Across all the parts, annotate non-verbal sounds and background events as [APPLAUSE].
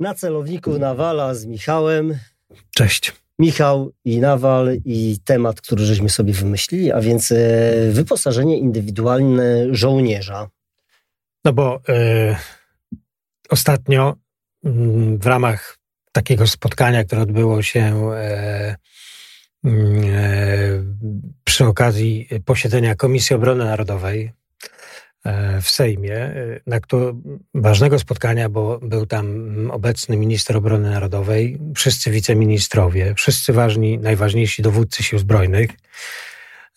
Na celowniku Nawala z Michałem. Cześć. Michał i Nawal i temat, który żeśmy sobie wymyślili, a więc e, wyposażenie indywidualne żołnierza. No bo y, ostatnio y, w ramach takiego spotkania, które odbyło się y, przy okazji posiedzenia Komisji Obrony Narodowej w Sejmie, e, na kto, ważnego spotkania, bo był tam obecny minister obrony narodowej, wszyscy wiceministrowie, wszyscy ważni, najważniejsi dowódcy sił zbrojnych.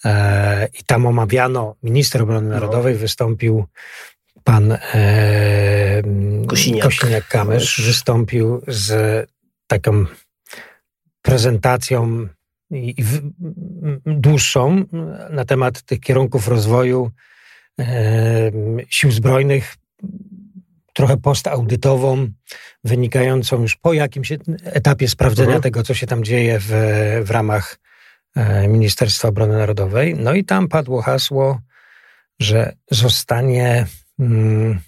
E, I tam omawiano, minister obrony no. narodowej wystąpił pan e, Kosiniak. Kosiniak-Kamysz, wystąpił z taką prezentacją i, i w, dłuższą na temat tych kierunków rozwoju sił zbrojnych, trochę postaudytową, wynikającą już po jakimś etapie sprawdzenia mhm. tego, co się tam dzieje w, w ramach e, Ministerstwa Obrony Narodowej. No i tam padło hasło, że zostanie um,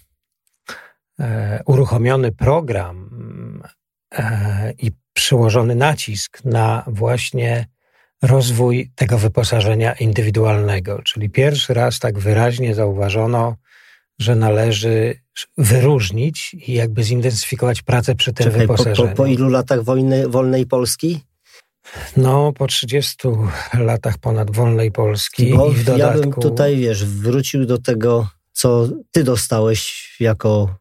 uruchomiony program e, i przyłożony nacisk na właśnie rozwój tego wyposażenia indywidualnego. Czyli pierwszy raz tak wyraźnie zauważono, że należy wyróżnić i jakby zintensyfikować pracę przy tym Czekaj, wyposażeniu. Po, po, po ilu latach wojny, wolnej Polski? No, po 30 latach ponad wolnej Polski Bo i w dodatku... Ja bym tutaj, wiesz, wrócił do tego, co ty dostałeś jako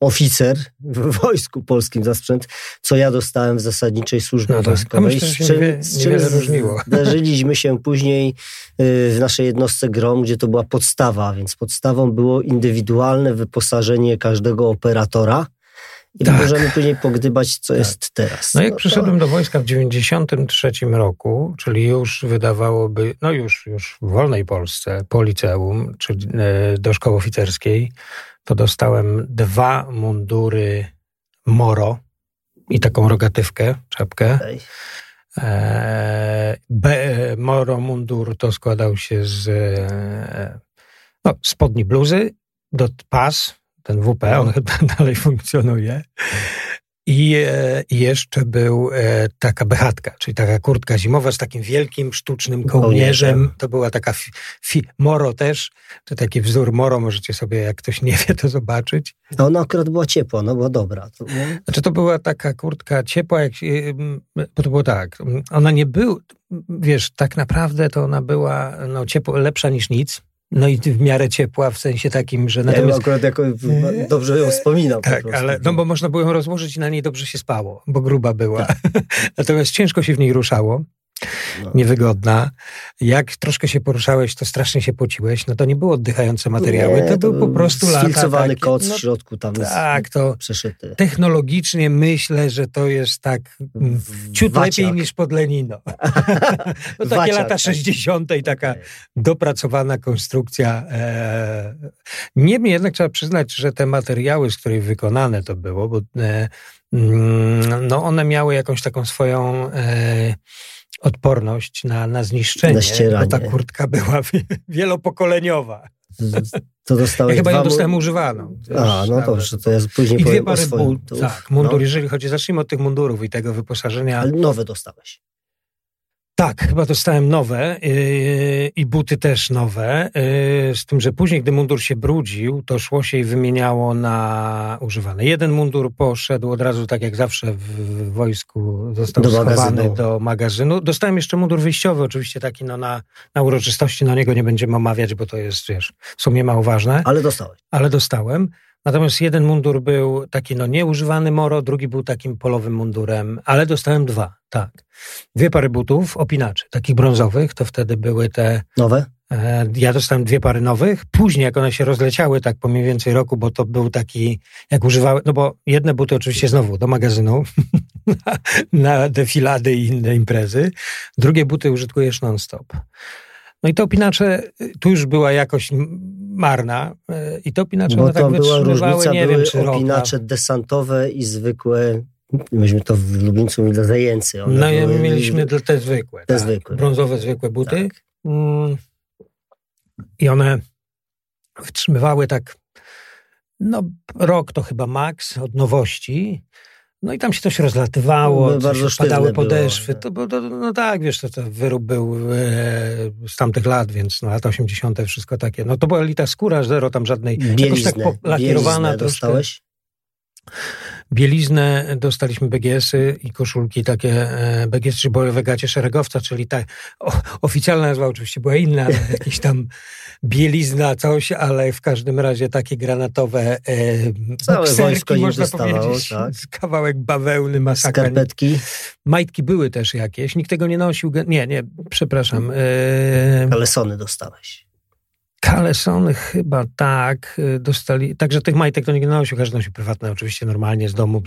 oficer w Wojsku Polskim za sprzęt, co ja dostałem w zasadniczej służbie no tak. wojskowej. Myślę, z czym, nie, z czym różniło. [LAUGHS] zdarzyliśmy się później y, w naszej jednostce GROM, gdzie to była podstawa, więc podstawą było indywidualne wyposażenie każdego operatora. I tak. możemy później pogdybać, co tak. jest teraz. No jak no przyszedłem to... do wojska w 93 roku, czyli już wydawałoby, no już, już w wolnej Polsce, po liceum, czy e, do szkoły oficerskiej, to dostałem dwa mundury Moro i taką rogatywkę, czapkę. E, Moro mundur to składał się z e, no, spodni bluzy, do pas, ten WP, on no. [LAUGHS] chyba dalej funkcjonuje. I, e, jeszcze był e, taka bechatka, czyli taka kurtka zimowa z takim wielkim, sztucznym kołnierzem. To była taka fi, fi, moro też, to taki wzór moro, możecie sobie, jak ktoś nie wie, to zobaczyć. No ona akurat była ciepła, no była dobra. To było... Znaczy to była taka kurtka ciepła, jak, bo to było tak, ona nie była, wiesz, tak naprawdę to ona była no, ciepła, lepsza niż nic, no i w miarę ciepła, w sensie takim, że... Natomiast... Ja akurat jako dobrze ją wspominam. Tak, ale no bo można było ją rozłożyć i na niej dobrze się spało, bo gruba była. Tak. [LAUGHS] Natomiast ciężko się w niej ruszało. No. Niewygodna. Jak troszkę się poruszałeś, to strasznie się pociłeś. No to nie było oddychające materiały, nie, to, był po prostu lata. Sfilcowany kot no, w środku tam tak, to przeszyty. Technologicznie myślę, że to jest tak ciut Waciak. lepiej niż pod Lenino. [LAUGHS] no takie Waciak, lata 60. Tak. i taka okay. dopracowana konstrukcja. E... Niemniej jednak trzeba przyznać, że te materiały, z których wykonane to było, bo e... Mm, no one miały jakąś taką swoją e odporność na, na zniszczenie, na ścieranie. bo ta kurtka była [LAUGHS] wielopokoleniowa. To dostałeś ja chyba ją dostałem używaną. A, no dobrze, to ja później I dwie pary butów. Tak, mundur, no. jeżeli chodzi, zacznijmy od tych mundurów i tego wyposażenia. Ale nowe dostałeś. Tak, chyba dostałem nowe yy, i buty też nowe. Yy, z tym, że później, gdy mundur się brudził, to szło się i wymieniało na używane. Jeden mundur poszedł od razu, tak jak zawsze w wojsku, został do schowany magazynu. do magazynu. Dostałem jeszcze mundur wyjściowy, oczywiście taki no, na, na uroczystości, na niego nie będziemy omawiać, bo to jest, wiesz, w sumie mało ważne. Ale dostałeś. Ale dostałem. Natomiast jeden mundur był taki no nieużywany moro, drugi był takim polowym mundurem, ale dostałem dwa, tak. Dwie pary butów, opinaczy, takich brązowych, to wtedy były te... Nowe? E, ja dostałem dwie pary nowych. Później, jak one się rozleciały, tak po mniej więcej roku, bo to był taki, jak używały, no bo jedne buty oczywiście znowu do magazynu, [LAUGHS] na, na defilady i inne imprezy. Drugie buty użytkujesz non-stop. No i te opinacze, tu już była jakość marna e, i te opinacze Bo one tak była różnica, nie były wiem, czy opinacze roka. desantowe i zwykłe Myśmy to w Lublińcu mieli dla zajęcy. One no były, mieliśmy te zwykłe. Te tak. zwykłe. Brązowe, zwykłe buty. Tak. I one wtrzymywały tak No, rok to chyba maks od nowości. No i tam się coś rozlatywało, no, coś padały podeszwy. Było, to, to, no tak, wiesz, to, to wyrób był e, z tamtych lat, więc no, lata 80. wszystko takie. No to była lita skóra, zero tam żadnej. Bieliznę, tak lakierowana troszkę. dostałeś? Bieliznę, dostaliśmy BGS-y i koszulki takie, e, BGS, czy bojowe gacie szeregowca, czyli ta oficjalna nazwa oczywiście była inna, ale [LAUGHS] jakieś tam bielizna, coś, ale w każdym razie takie granatowe e, Całe wojsko można powiedzieć, tak. kawałek bawełny, masakra. Skarpetki. Majtki były też jakieś, nikt tego nie nosił, nie, nie, przepraszam. E, Kalesony dostałeś. Kalesony chyba tak, y, dostali, także tych majtek to nie nosił, każdy nosił prywatne, oczywiście normalnie z domu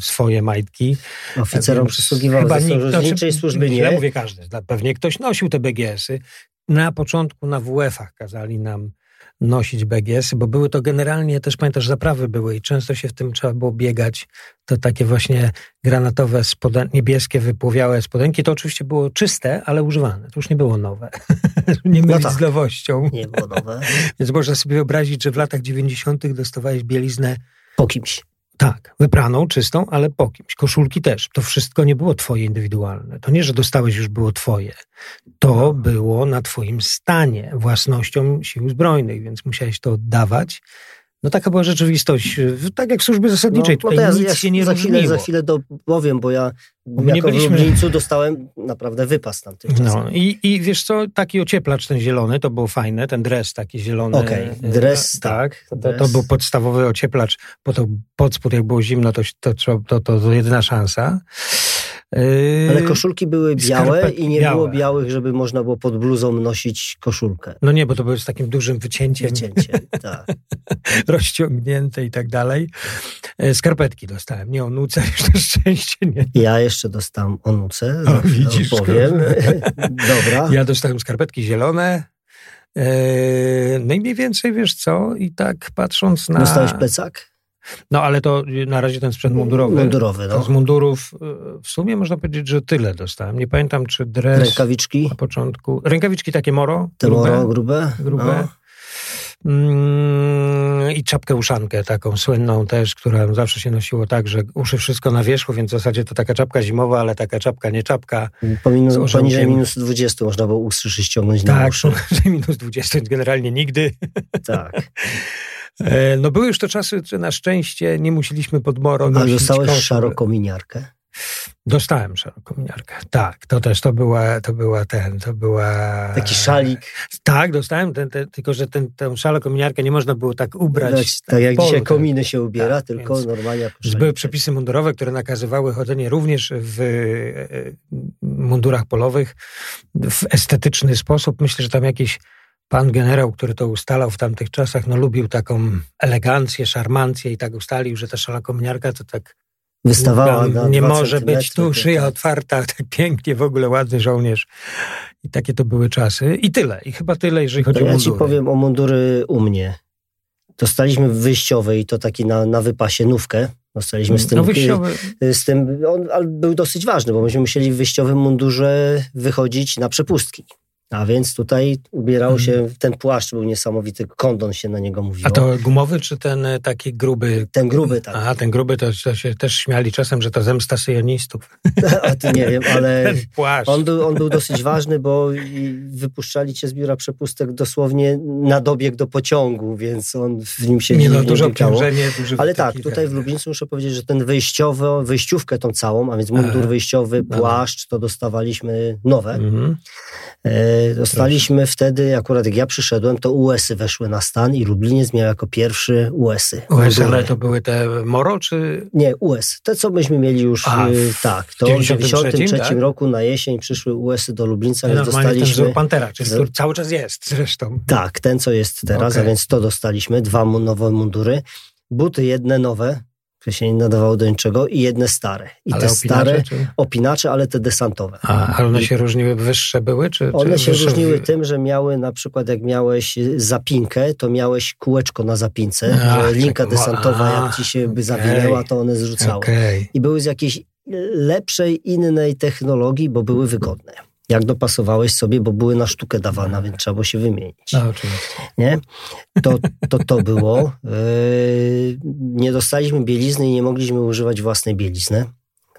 swoje majtki. Oficerom przysługiwały chyba nikt, znaczy, służby nie. Ja mówię każdy, pewnie ktoś nosił te BGS-y. Na początku na WF-ach kazali nam nosić BGS-y, bo były to generalnie, też pamiętasz, zaprawy były i często się w tym trzeba było biegać. To takie właśnie granatowe, spoden- niebieskie, wypłowiałe spodenki. To oczywiście było czyste, ale używane. To już nie było nowe. [LAUGHS] nie no mylić no tak. z nowością. Nie było nowe. [LAUGHS] Więc można sobie wyobrazić, że w latach 90. dostawałeś bieliznę po kimś. Tak, wypraną, czystą, ale po kimś. Koszulki też. To wszystko nie było twoje indywidualne. To nie, że dostałeś już było twoje. To było na twoim stanie, własnością sił zbrojnych, więc musiałeś to oddawać. No taka była rzeczywistość, tak jak w służbie zasadniczej. No, no ja, nic ja się nie za chwilę, za chwilę dopowiem, bo ja bo jako byliśmy... w Lublińcu dostałem naprawdę wypas tam tych No i, i wiesz co, taki ocieplacz ten zielony, to było fajne, ten dres taki zielony. Okej, okay. dres, tak. tak to, to, był podstawowy ocieplacz, po to pod spód jak było zimno, to, to, to, to, to jedyna szansa. Yy, Ale koszulki były białe i nie białe. było białych, żeby można było pod bluzą nosić koszulkę. No nie, bo to było z takim dużym wycięciem. Wycięciem, [LAUGHS] tak. Rozciągnięte i tak dalej. Yy, skarpetki dostałem, nie onuce, [LAUGHS] jeszcze szczęście nie. Ja jeszcze dostałem onuce, o, widzisz, powiem. [LAUGHS] Dobra. Ja dostałem skarpetki zielone, yy, no i mniej więcej, wiesz co, i tak patrząc na... Dostałeś plecak? No ale to na razie ten sprzęt mundurowy. Mundurowy, no. Z mundurów w sumie można powiedzieć, że tyle dostałem. Nie pamiętam, czy dres... Rękawiczki? Na początku. Rękawiczki takie moro? Te grube, moro, grube? Grube. No. Mm, I czapkę uszankę taką słynną też, która zawsze się nosiło tak, że uszy wszystko na wierzchu, więc w zasadzie to taka czapka zimowa, ale taka czapka, nie czapka. Pominu, poniżej minus 20 można było uszy ściągnąć tak, na uszy. Tak, [LAUGHS] poniżej minus 20, więc generalnie nigdy. Tak. [LAUGHS] E, no były już to czasy, że na szczęście nie musieliśmy pod moro A dostałeś szarokominiarkę? Dostałem szarokominiarkę. Tak, to też to była, to była ten, to była... Taki szalik. Tak, dostałem, ten, ten, tylko że ten, tę szarokominiarkę nie można było tak ubrać. tak, tak jak polu, dzisiaj kominy się ubiera, tak, tylko normalnie Były przepisy mundurowe, które nakazywały chodzenie również w e, mundurach polowych w estetyczny sposób. Myślę, że tam jakieś pan generał, który to ustalał w tamtych czasach, no lubił taką elegancję, szarmancję i tak ustalił, że ta szalakomniarka to tak wystawała na Nie może być tu szyja tak. otwarta, [LAUGHS] tak pięknie, w ogóle ładny żołnierz. I takie to były czasy. I tyle. I chyba tyle, jeżeli chodzi to o mundury. Ja ci powiem o mundury u mnie. Dostaliśmy w wyjściowej, to taki na, na wypasie, nówkę. Dostaliśmy z tym, no wyjściowy. z tym on był dosyć ważny, bo myśmy musieli w wyjściowym mundurze wychodzić na przepustki. A więc tutaj ubierał się, hmm. ten płaszcz był niesamowity, kondon się na niego mówiło. A to gumowy czy ten e, taki gruby? Ten gruby, tak. A ten gruby to, to się też śmiali czasem, że to zemsta syjonistów. [LAUGHS] A ty nie wiem, ale [LAUGHS] ten płaszcz. On, był, on był dosyć ważny, bo wypuszczali cię z biura przepustek dosłownie na dobieg do pociągu, więc on w nim się nie no, dużo obciążenie, duży Ale tak, tutaj w Lublińcu muszę powiedzieć, że ten wyjściowy, wyjściówkę tą całą, a więc mundur wyjściowy, płaszcz, to dostawaliśmy nowe. Mhm. E, dostaliśmy Proszę. wtedy, akurat jak ja przyszedłem, to US-y weszły na stan i Lubliniec miał jako pierwszy US-y. US, ale to były te Moro, czy? Nie, US. Te, co myśmy mieli już, A, y, tak. To w 1993 tak? roku na jesień przyszły US-y do Lublińca, więc dostaliśmy... Ten Pantera, czyli z... cały czas jest zresztą. Tak, ten, co jest teraz, okay. a więc to dostaliśmy. Dwa nowe mundury. Buty jedne nowe, które się nie nadawało do niczego i jedne stare. I ale te stare czy? opinacze, ale te desantowe. A, ale one I, się różniły, wyższe były? Czy, one czy się różniły tym, że miały na przykład jak miałeś zapinkę, to miałeś kółeczko na zapince, Ach, że linka desantowa a, jak ci się by zawinęła, to one zrzucały. Okay. I były z jakiejś lepszej, innej technologii, bo były wygodne. Jak dopasowałeś sobie, bo były na sztukę dawane, więc trzeba było się wymienić. No, oczywiście. Nie? To, to, to było. Yy, nie dostaliśmy bielizny i nie mogliśmy używać własnej bielizny.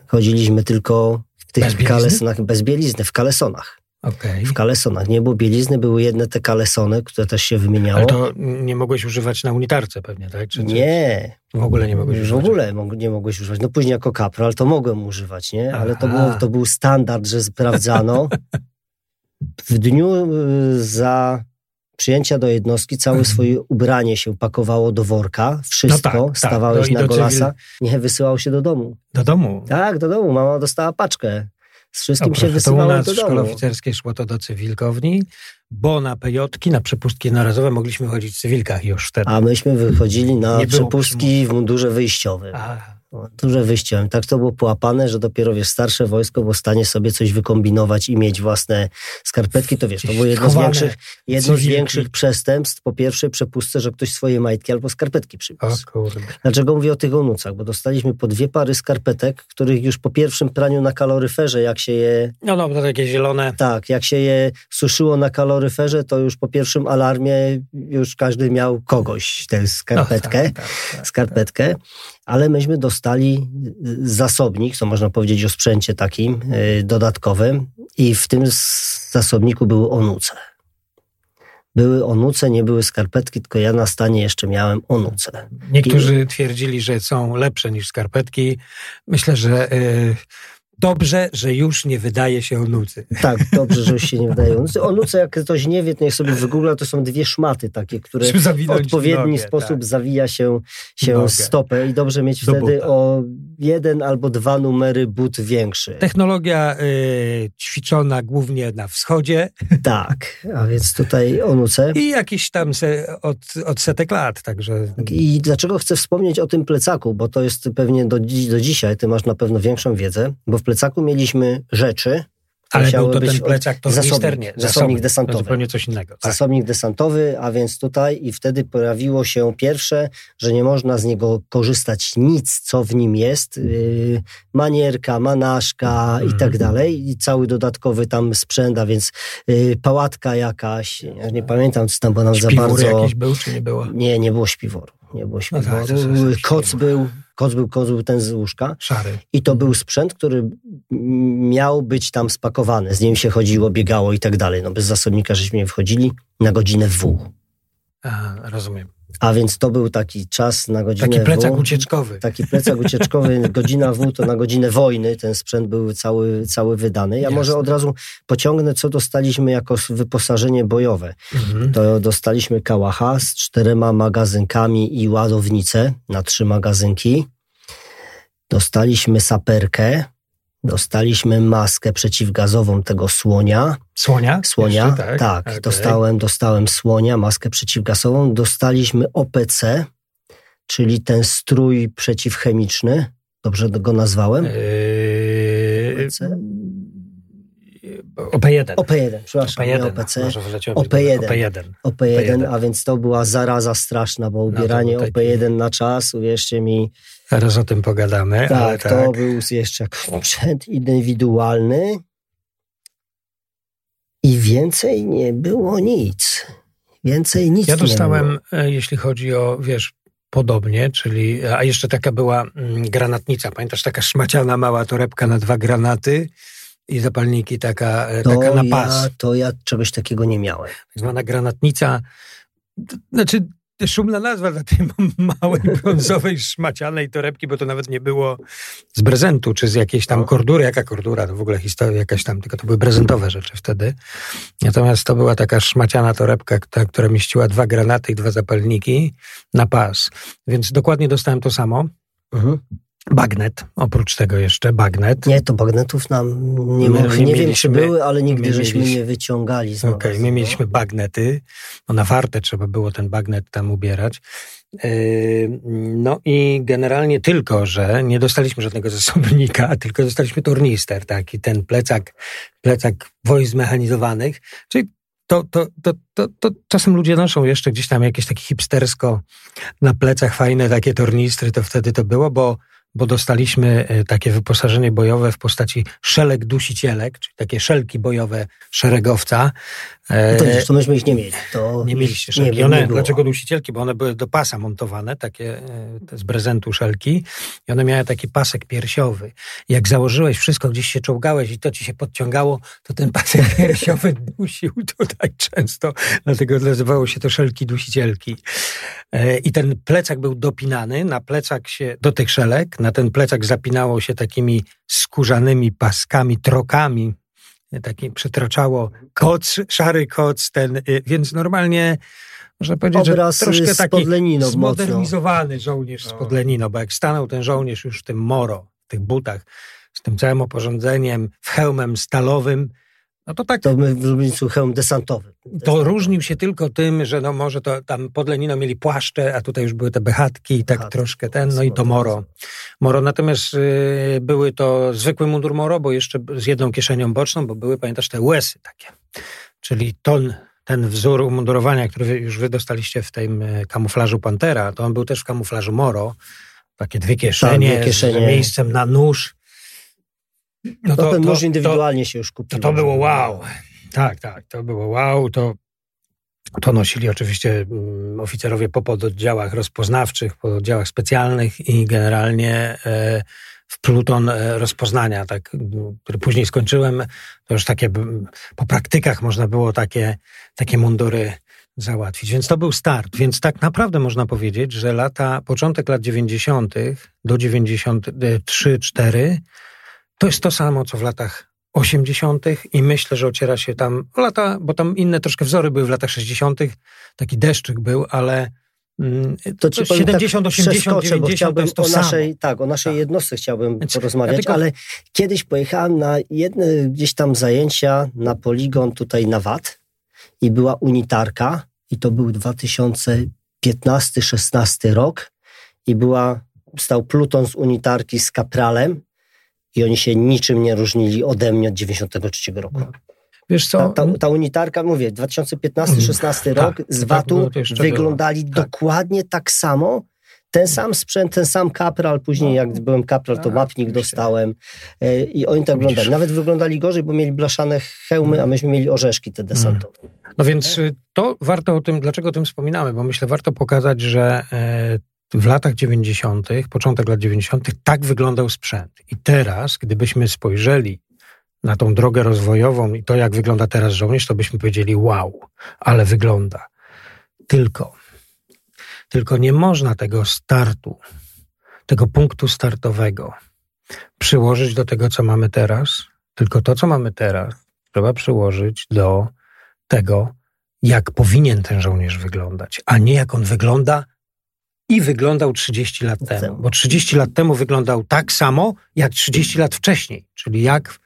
Chodziliśmy tylko w tych bez kalesonach, bez bielizny, w kalesonach. Okay. W kalesonach. Nie było bielizny, były jedne te kalesony, które też się wymieniało. Ale to nie mogłeś używać na unitarce pewnie, tak? Czy, nie. W ogóle nie mogłeś używać? W ogóle nie mogłeś używać. No później jako kapral to mogłem używać, nie? Ale to, było, to był standard, że sprawdzano. [LAUGHS] w dniu y, za przyjęcia do jednostki całe mhm. swoje ubranie się pakowało do worka, wszystko, no tak, stawałeś tak. no na golasa, nie wysyłało się do domu. Do domu? Tak, do domu. Mama dostała paczkę. Z wszystkim się wysyłało to u nas do w szkole oficerskiej szło to do cywilkowni, bo na pejotki, na przepustki narazowe mogliśmy chodzić w cywilkach już wtedy. A myśmy wychodzili na nie przepustki w mundurze wyjściowym. A. Duże wyjście. Tak to było połapane, że dopiero wiesz, starsze wojsko było w stanie sobie coś wykombinować i mieć własne skarpetki. To wiesz, to było jedno z większych, jedno z większych przestępstw. Po pierwsze, przepustce, że ktoś swoje majtki albo skarpetki przywiózł. Dlaczego mówię o tych onucach? Bo dostaliśmy po dwie pary skarpetek, których już po pierwszym praniu na kaloryferze, jak się je. No, no, to takie zielone. Tak, jak się je suszyło na kaloryferze, to już po pierwszym alarmie już każdy miał kogoś tę skarpetkę. No, tak, tak, tak, skarpetkę ale myśmy dostali zasobnik, co można powiedzieć o sprzęcie takim y, dodatkowym i w tym zasobniku były onuce. Były onuce, nie były skarpetki, tylko ja na stanie jeszcze miałem onuce. Niektórzy I... twierdzili, że są lepsze niż skarpetki. Myślę, że... Dobrze, że już nie wydaje się onucy. Tak, [LAUGHS] dobrze, że już się nie wydaje onucy. Onuce, jak ktoś nie wie, niech sobie wygoogla, to są dwie szmaty takie, które w odpowiedni nogę, sposób tak. zawija się, się stopę i dobrze mieć wtedy o jeden albo dwa numery but większy. Technologia y, ćwiczona głównie na wschodzie. [LAUGHS] Tak, a więc tutaj onuce. I jakiś tam se, od, od setek lat, także... I dlaczego chcę wspomnieć o tym plecaku, bo to jest pewnie do, do dzisiaj, ty masz na pewno większą wiedzę, bo w plecaku mieliśmy rzeczy, ale był to ten plecak to zasobnik, nie, zasobnik desantowy. To zupełnie coś innego. Tak. Zasobnik desantowy, a więc tutaj i wtedy pojawiło się pierwsze, że nie można z niego korzystać nic, co w nim jest. Yy, manierka, manaszka i tak dalej. I cały dodatkowy tam sprzęt, a więc yy, pałatka jakaś. Ja nie pamiętam, co tam było nam za bardzo... jakiś był, czy nie było? Nie, nie było śpiworu. Nie było śpiworu. No tak, Koc był Koc był, koc był ten z łóżka. Szary. I to był sprzęt, który miał być tam spakowany. Z nim się chodziło, biegało i tak dalej. No bez zasobnika żeśmy nie wchodzili na godzinę w. Aha, rozumiem. A więc to był taki czas na godzinę Taki plecak w, ucieczkowy. Taki plecak ucieczkowy, [LAUGHS] godzina W to na godzinę wojny ten sprzęt był cały, cały wydany. Ja Jasne. może od razu pociągnę, co dostaliśmy jako wyposażenie bojowe. Mhm. To dostaliśmy kałacha z czterema magazynkami i ładownicę na trzy magazynki. Dostaliśmy saperkę, Dostaliśmy maskę przeciwgazową tego słonia. Słonia? Słonia, Jeszcze, tak. tak okay. dostałem, dostałem słonia, maskę przeciwgazową. Dostaliśmy OPC, czyli ten strój przeciwchemiczny. Dobrze go nazwałem? Yy... OP1. OP1, przepraszam, OP1, OPC. OP1. OP1. OP1, a więc to była zaraza straszna, bo ubieranie no OP1 na czas, uwierzcie mi, Zaraz o tym pogadamy. Tak, tak. to był jeszcze sprzęt indywidualny i więcej nie było nic. Więcej nic Ja dostałem, e, jeśli chodzi o, wiesz, podobnie, czyli, a jeszcze taka była mm, granatnica, pamiętasz, taka szmaciana mała torebka na dwa granaty i zapalniki taka, e, taka na pas. Ja, to ja czegoś takiego nie miałem. Tak zwana granatnica, znaczy szumna nazwa dla tej małej [LAUGHS] brązowej szmacianej torebki, bo to nawet nie było z prezentu, czy z jakiejś tam no. kordury. Jaka kordura? To w ogóle historia jakaś tam, tylko to były prezentowe rzeczy wtedy. Natomiast to była taka szmaciana torebka, ta, która mieściła dwa granaty i dwa zapalniki na pas. Więc dokładnie dostałem to samo. Mhm. Bagnet, oprócz tego jeszcze bagnet. Nie, to bagnetów nam nie, my, nie, nie wiem, czy były, ale nigdy żeśmy mieliśmy, nie wyciągali Okej, okay, my mieliśmy bagnety, no na wartę trzeba było ten bagnet tam ubierać. Yy, no i generalnie tylko, że nie dostaliśmy żadnego zasobnika, [LAUGHS] tylko dostaliśmy tornister, taki ten plecak, plecak wojsk zmechanizowanych, czyli to, to, to, to, to czasem ludzie noszą jeszcze gdzieś tam jakieś takie hipstersko na plecach fajne takie tornistry, to wtedy to było, bo bo dostaliśmy e, takie wyposażenie bojowe w postaci szelek dusicielek, czyli takie szelki bojowe szeregowca. E, no to, to myśmy ich nie mieli. To nie mieliście szelki. Nie, one, nie dlaczego dusicielki? Bo one były do pasa montowane, takie e, z prezentu szelki i one miały taki pasek piersiowy. Jak założyłeś wszystko, gdzieś się czołgałeś i to ci się podciągało, to ten pasek [LAUGHS] piersiowy dusił tutaj często, dlatego nazywało się to szelki dusicielki. I ten plecak był dopinany, na plecak się, do tych szelek, na ten plecak zapinało się takimi skórzanymi paskami, trokami, taki przetraczało koc, szary koc, ten, y, więc normalnie można powiedzieć, Obraz że troszkę taki zmodernizowany mocno. żołnierz z Podlenino, bo jak stanął ten żołnierz już w tym moro, w tych butach, z tym całym oporządzeniem, w hełmem stalowym, no to tak. To my w Lublińcu hełm desantowy. To różnił się tylko tym, że no może to tam pod Lenino mieli płaszcze, a tutaj już były te bechatki i tak troszkę ten, no i to moro. Moro, natomiast y, były to zwykły mundur moro, bo jeszcze z jedną kieszenią boczną, bo były, pamiętasz, te łesy takie. Czyli ton, ten wzór umundurowania, który już wy dostaliście w tym y, kamuflażu Pantera, to on był też w kamuflażu moro. Takie dwie kieszenie, tak, dwie kieszenie. z miejscem na nóż no to, ten nóż indywidualnie to, się już kupił. To, to było wow. Tak, tak, to było wow. To, to nosili oczywiście mm, oficerowie po pododdziałach rozpoznawczych, po oddziałach specjalnych i generalnie e, w pluton e, rozpoznania, tak, który później skończyłem, to już takie po praktykach można było takie, takie mundury załatwić. Więc to był start. Więc tak naprawdę można powiedzieć, że lata, początek lat 90. do 93-4 to jest to samo, co w latach 80. i myślę, że ociera się tam lata, bo tam inne troszkę wzory były w latach 60. Taki deszczyk był, ale mm, to, to 70, tak 80, 90 to jest to o naszej, samo. Tak, o naszej tak. jednostce chciałbym Więc porozmawiać, ja tylko... ale kiedyś pojechałem na jedne gdzieś tam zajęcia na poligon tutaj na VAT i była unitarka i to był 2015-16 rok i była, stał pluton z unitarki z kapralem i oni się niczym nie różnili ode mnie od 93 roku. Wiesz co? Ta, ta, ta unitarka, mówię, 2015-16 mhm. rok tak, z VAT-u wyglądali było. Tak. dokładnie tak samo. Ten sam sprzęt, ten sam kapral, później no. jak byłem kapral, to tak, mapnik dostałem e, i oni tak wyglądali. Nawet wyglądali gorzej, bo mieli blaszane hełmy, a myśmy mieli orzeszki te desantowe. No więc y, to warto o tym, dlaczego o tym wspominamy, bo myślę, warto pokazać, że e, w latach 90., początek lat 90., tak wyglądał sprzęt. I teraz, gdybyśmy spojrzeli na tą drogę rozwojową i to, jak wygląda teraz żołnierz, to byśmy powiedzieli: wow, ale wygląda. Tylko, tylko nie można tego startu, tego punktu startowego przyłożyć do tego, co mamy teraz, tylko to, co mamy teraz, trzeba przyłożyć do tego, jak powinien ten żołnierz wyglądać, a nie jak on wygląda i wyglądał 30 lat temu. Bo 30 lat temu wyglądał tak samo, jak 30 lat wcześniej. Czyli jak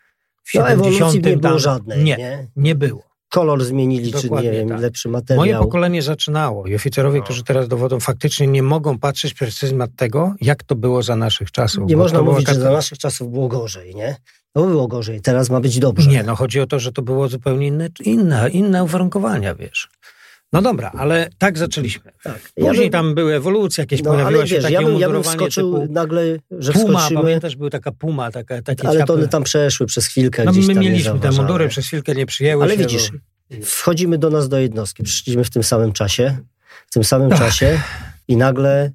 w 70 no, nie było żadnej. Nie, nie, nie było. Kolor zmienili, Dokładnie czy nie wiem, tak. lepszy materiał. Moje pokolenie zaczynało i oficerowie, no. którzy teraz dowodzą, faktycznie nie mogą patrzeć przez pryzmat tego, jak to było za naszych czasów. Nie można mówić, że za naszych czasów było gorzej, nie? No było gorzej, teraz ma być dobrze. Nie, no chodzi o to, że to było zupełnie inne, inne, inne uwarunkowania, wiesz. No dobra, ale tak zaczęliśmy. Tak. Później ja bym, tam były ewolucje, jakieś no, pojawiło się wiesz, takie ja bym, ja bym wskoczył nagle, że Puma, wskoczymy. pamiętasz, był taka Puma, taka, takie Ale to one tam przeszły przez chwilkę No my mieliśmy te mundury, przez chwilkę nie przyjęły Ale się, widzisz, bo... wchodzimy do nas do jednostki, przyszliśmy w tym samym czasie, w tym samym czasie i nagle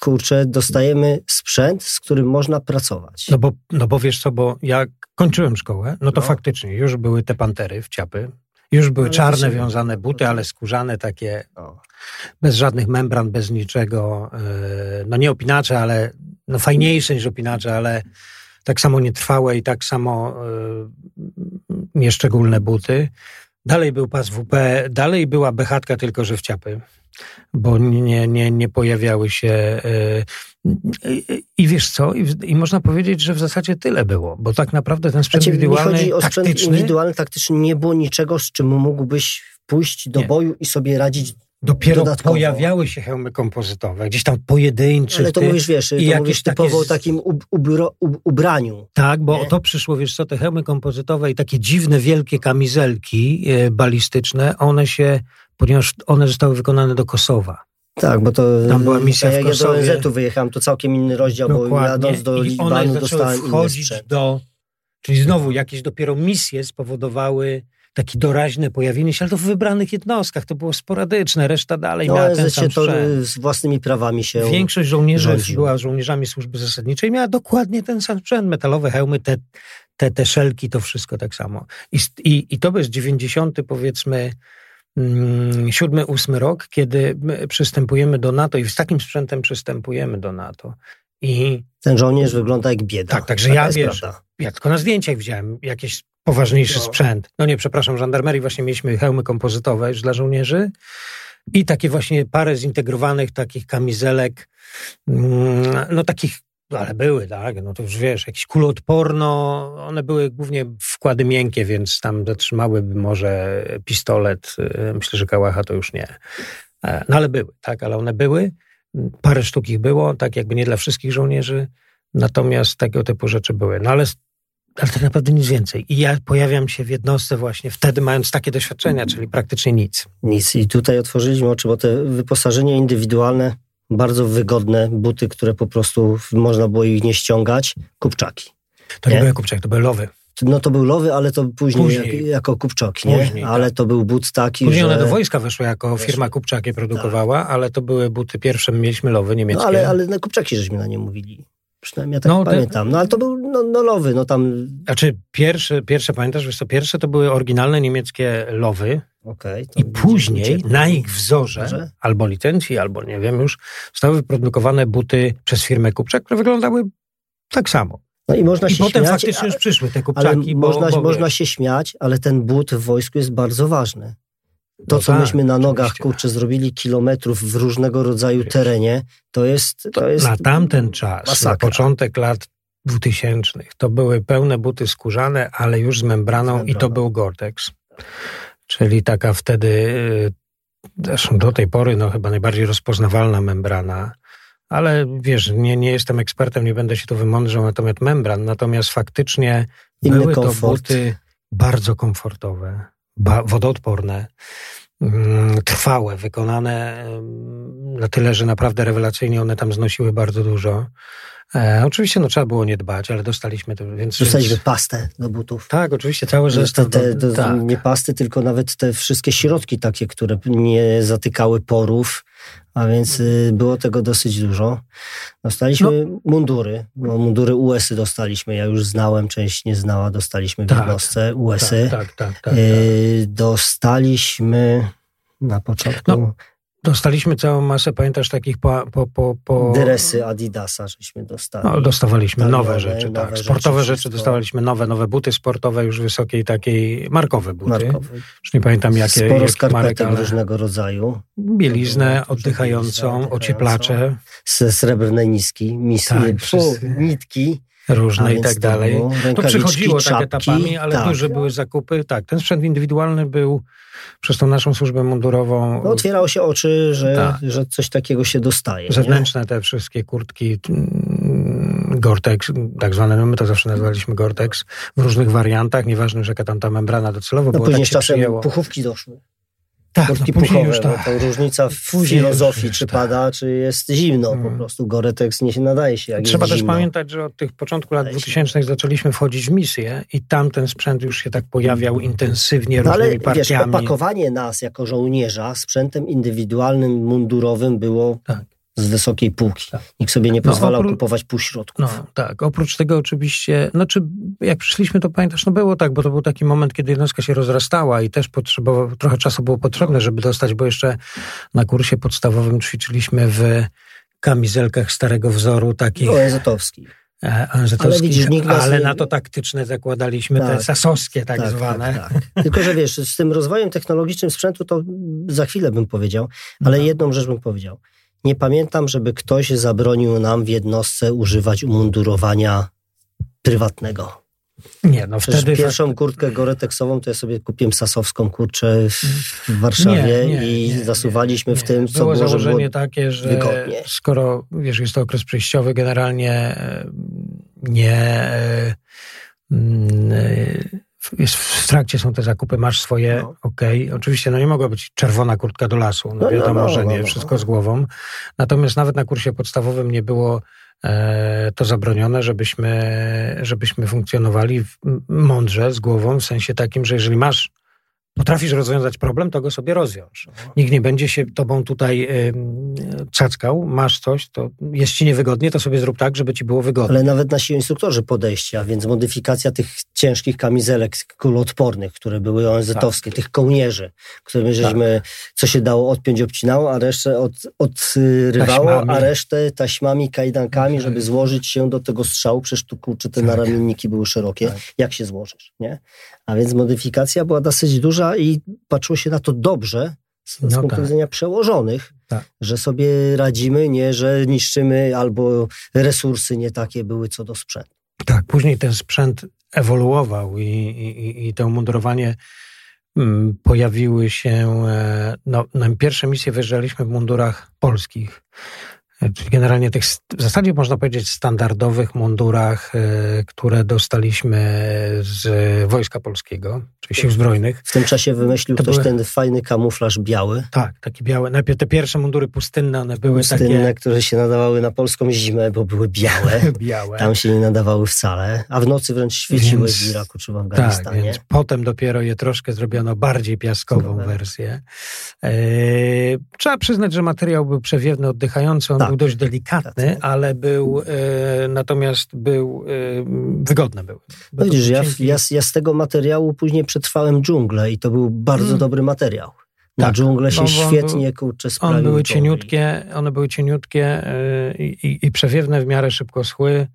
kurczę, dostajemy sprzęt, z którym można pracować. No bo, no bo wiesz co, bo ja kończyłem szkołę, no to no. faktycznie już były te pantery w ciapy, już były no, czarne wiązane buty, ale skórzane takie, bez żadnych membran, bez niczego. E, no nie opinacze, ale no fajniejsze niż opinacze, ale tak samo nietrwałe i tak samo e, nieszczególne buty. Dalej był pas WP, dalej była bechatka, tylko że w ciapy, bo nie, nie, nie pojawiały się. E, I wiesz co? I, I, można powiedzieć, że w zasadzie tyle było, bo tak naprawdę ten sprzęt znaczy, indywidualny, chodzi o sprzęt taktyczny, indywidualny, taktyczny, nie było niczego, z czym mógłbyś pójść do nie. boju i sobie radzić Dopiero Dodatkowo. pojawiały się hełmy kompozytowe, gdzieś tam pojedyncze. Ale to ty, mówisz, wiesz, to mówisz typowo o takim ubro, ubraniu. Tak, bo nie? to przyszło, wiesz co, te hełmy kompozytowe i takie dziwne, wielkie kamizelki e, balistyczne, one się, ponieważ one zostały wykonane do Kosowa. Tak, bo to tam była misja w Kosowie. Ja do ONZ-u wyjechałem, to całkiem inny rozdział, Dokładnie. bo jadąc do Libanu dostałem wchodzić do, Czyli znowu jakieś dopiero misje spowodowały takie doraźne pojawienie się, ale to w wybranych jednostkach, to było sporadyczne, reszta dalej no, miała ten sam to z własnymi prawami się Większość żołnierzy rządził. była żołnierzami służby zasadniczej, miała dokładnie ten sam sprzęt, metalowe hełmy, te, te, te szelki, to wszystko tak samo. I, i, i to bez 90 powiedzmy mm, siódmy, ósmy rok, kiedy przystępujemy do NATO i z takim sprzętem przystępujemy do NATO. I ten żołnierz wygląda jak bieda. Tak, także ja wiesz, prawda. ja tylko na zdjęciach widziałem jakiś poważniejszy no. sprzęt. No nie, przepraszam, żandarmerii właśnie mieliśmy hełmy kompozytowe już dla żołnierzy i takie właśnie parę zintegrowanych takich kamizelek, mm, no takich ale były, tak, no to już wiesz, jakieś kuloodporno, one były głównie wkłady miękkie, więc tam zatrzymałyby może pistolet, y, myślę, że kałacha to już nie. E, no ale były, tak, ale one były, parę sztuk ich było, tak jakby nie dla wszystkich żołnierzy, natomiast tego typu rzeczy były. No ale ale tak naprawdę nic więcej. I ja pojawiam się w jednostce właśnie wtedy, mając takie doświadczenia, czyli praktycznie nic. Nic. I tutaj otworzyliśmy oczy, bo te wyposażenie indywidualne, bardzo wygodne buty, które po prostu można było ich nie ściągać, kupczaki. To nie, nie były kupczaki, to były lowy. No to był lowy, ale to później, później. Jak, jako kupczoki, nie? Później, ale tak. to był but taki, Później że... one do wojska weszły jako firma Kupczaki produkowała, tak. ale to były buty pierwsze, mieliśmy lowy niemieckie. No ale, ale na Kupczaki żeśmy na nie mówili. Przynajmniej ja tak no, pamiętam. No ale to był no, no lowy, no tam... Znaczy pierwsze, pierwsze pamiętasz, wiesz co, pierwsze to były oryginalne niemieckie lowy. Okay, I później na ich wzorze, albo licencji, albo nie wiem już, zostały wyprodukowane buty przez firmę Kupczak, które wyglądały tak samo. No i można I się potem śmiać, faktycznie już przyszły te kupczaki. Bo, można, bo, można się śmiać, ale ten but w wojsku jest bardzo ważny. To, no co tak, myśmy na nogach, oczywiście. kurczę, zrobili kilometrów w różnego rodzaju terenie, to jest... To jest na tamten czas, masakra. na początek lat dwutysięcznych, to były pełne buty skórzane, ale już z membraną, z membraną. i to był Gore-Tex. Czyli taka wtedy, y, zresztą do tej pory, no chyba najbardziej rozpoznawalna membrana, ale wiesz, nie, nie jestem ekspertem, nie będę się tu wymądrzał na temat membran, natomiast faktycznie Inny były komfort. to buty bardzo komfortowe, wodoodporne, mm, trwałe, wykonane na tyle, że naprawdę rewelacyjnie one tam znosiły bardzo dużo. E, oczywiście no, trzeba było nie dbać, ale dostaliśmy to. Więc, Dostaliśmy więc... pastę do butów. Tak, oczywiście, całe zestaw. Te, te, tak. Nie pasty, tylko nawet te wszystkie środki takie, które nie zatykały porów, a więc y, było tego dosyć dużo. Dostaliśmy no. mundury, no, mundury US-y dostaliśmy, ja już znałem, część nie znała, dostaliśmy w tak, jednostce US-y. Tak, tak, tak, tak, y, tak. Dostaliśmy na początku... No Dostaliśmy całą masę, pamiętasz, takich po... po, po, po... Dresy Adidasa żeśmy dostali. No, dostawaliśmy nowe rzeczy, nowe tak. Sportowe rzeczy, dostawaliśmy nowe, nowe buty sportowe, już wysokiej takiej, markowe buty. Markowe. Już nie pamiętam jakie, Sporo skarpetek ale... różnego rodzaju. Bieliznę oddychającą, ocieplacze. Ze srebrnej niski, mis, tak, nitki różne i tak dalej. To przychodziło tak etapami, ale tak. duże były zakupy. Tak, ten sprzęt indywidualny był przez tą naszą służbę mundurową. No, otwierało się oczy, że, tak. że coś takiego się dostaje. Zewnętrzne nie? te wszystkie kurtki mm, Gore-Tex, tak zwane, no my to zawsze nazwaliśmy Gore-Tex, w różnych wariantach, nieważne, że jaka tam ta membrana docelowo no, była. Później tak czasem przyjęło. puchówki doszły. Tak, no puchowe, już tak. to różnica w [LAUGHS] filozofii, czy tak. pada, czy jest zimno. Hmm. Po mm. prostu Goretex nie się nadaje się jak Trzeba też zimno. pamiętać, że od tych początku lat 2000 zaczęliśmy wchodzić w misję i tam ten sprzęt już się tak pojawiał intensywnie no, różnymi ale, partiami. Wiesz, opakowanie nas jako żołnierza sprzętem indywidualnym, mundurowym było tak z wysokiej półki. Tak. Nikt sobie nie no, pozwalał no, kupować półśrodków. No tak, oprócz tego oczywiście, znaczy jak przyszliśmy to pamiętasz, no było tak, bo to był taki moment, kiedy jednostka się rozrastała i też potrzebował, trochę czasu było potrzebne, żeby dostać, bo jeszcze na kursie podstawowym ćwiczyliśmy w kamizelkach starego wzoru takich... ONZ-owskich. E, ale, widzisz, ale na to taktyczne zakładaliśmy tak, te sasowskie tak, tak zwane. Tak, tak. Tylko, że wiesz, z tym rozwojem technologicznym sprzętu to za chwilę bym powiedział, ale no. jedną rzecz bym powiedział. Nie pamiętam, żeby ktoś zabronił nam w jednostce używać umundurowania prywatnego. Nie, no Przecież wtedy... Pierwszą kurtkę goreteksową to ja sobie kupiłem sasowską kurczę w Warszawie nie, nie, i nie, zasuwaliśmy w tym, co było, było założenie było takie, że wygodnie. skoro, wiesz, jest to okres przejściowy, generalnie nie... Jest w trakcie są te zakupy, masz swoje, no. okej. Okay. Oczywiście no nie mogła być czerwona kurtka do lasu, no, no wiadomo, no, no, że nie, no, wszystko z głową. Natomiast nawet na kursie podstawowym nie było e, to zabronione, żebyśmy, żebyśmy funkcjonowali mądrze, z głową, w sensie takim, że jeżeli masz potrafisz rozwiązać problem, to go sobie rozwiąż. Nikt nie będzie się tobą tutaj y, cackał, masz coś, to jest ci niewygodnie, to sobie zrób tak, żeby ci było wygodnie. Ale nawet nasi instruktorzy podejścia, więc modyfikacja tych ciężkich kamizelek kuloodpornych, które były ONZ-owskie, tak. tych kołnierzy, które żeśmy, tak. co się dało odpiąć, obcinało, a resztę od, odrywało, taśmami. a resztę taśmami, kajdankami, tak. żeby złożyć się do tego strzału, przecież tu kurczę, te tak. naramienniki były szerokie. Tak. Jak się złożysz, nie? A więc modyfikacja była dosyć duża i patrzyło się na to dobrze z, no punktu tak. widzenia przełożonych, tak. że sobie radzimy, nie, że niszczymy albo resursy nie takie były co do sprzętu. Tak, później ten sprzęt ewoluował i, i, i to mundurowanie mm, pojawiły się, e, no, na pierwsze misje wyjeżdżaliśmy w mundurach polskich. Czyli generalnie tych w zasadzie można powiedzieć standardowych mundurach, e, które dostaliśmy z Wojska Polskiego, czyli Sił Zbrojnych. W tym czasie wymyślił to ktoś były... ten fajny kamuflaż biały. Tak, taki biały. Najpierw te pierwsze mundury pustynne, one były pustynne, takie... które się nadawały na polską zimę, bo były białe. [LAUGHS] białe. Tam się nie nadawały wcale, a w nocy wręcz świeciły więc, w Iraku czy w Afganistanie. Tak, więc potem dopiero je troszkę zrobiono bardziej piaskową wersję. E, trzeba przyznać, że materiał był przewiewny, oddychający, on tak był dość delikatny, ale był, e, natomiast był, e, wygodny był. No widzisz, ja, ja, ja, z tego materiału później przetrwałem dżunglę i to był bardzo hmm. dobry materiał. Na tak, dżunglę się świetnie, był, kurczę, sprawił. One były cieniutkie, one były cieniutkie e, i, i, i przewiewne w miarę szybko schły.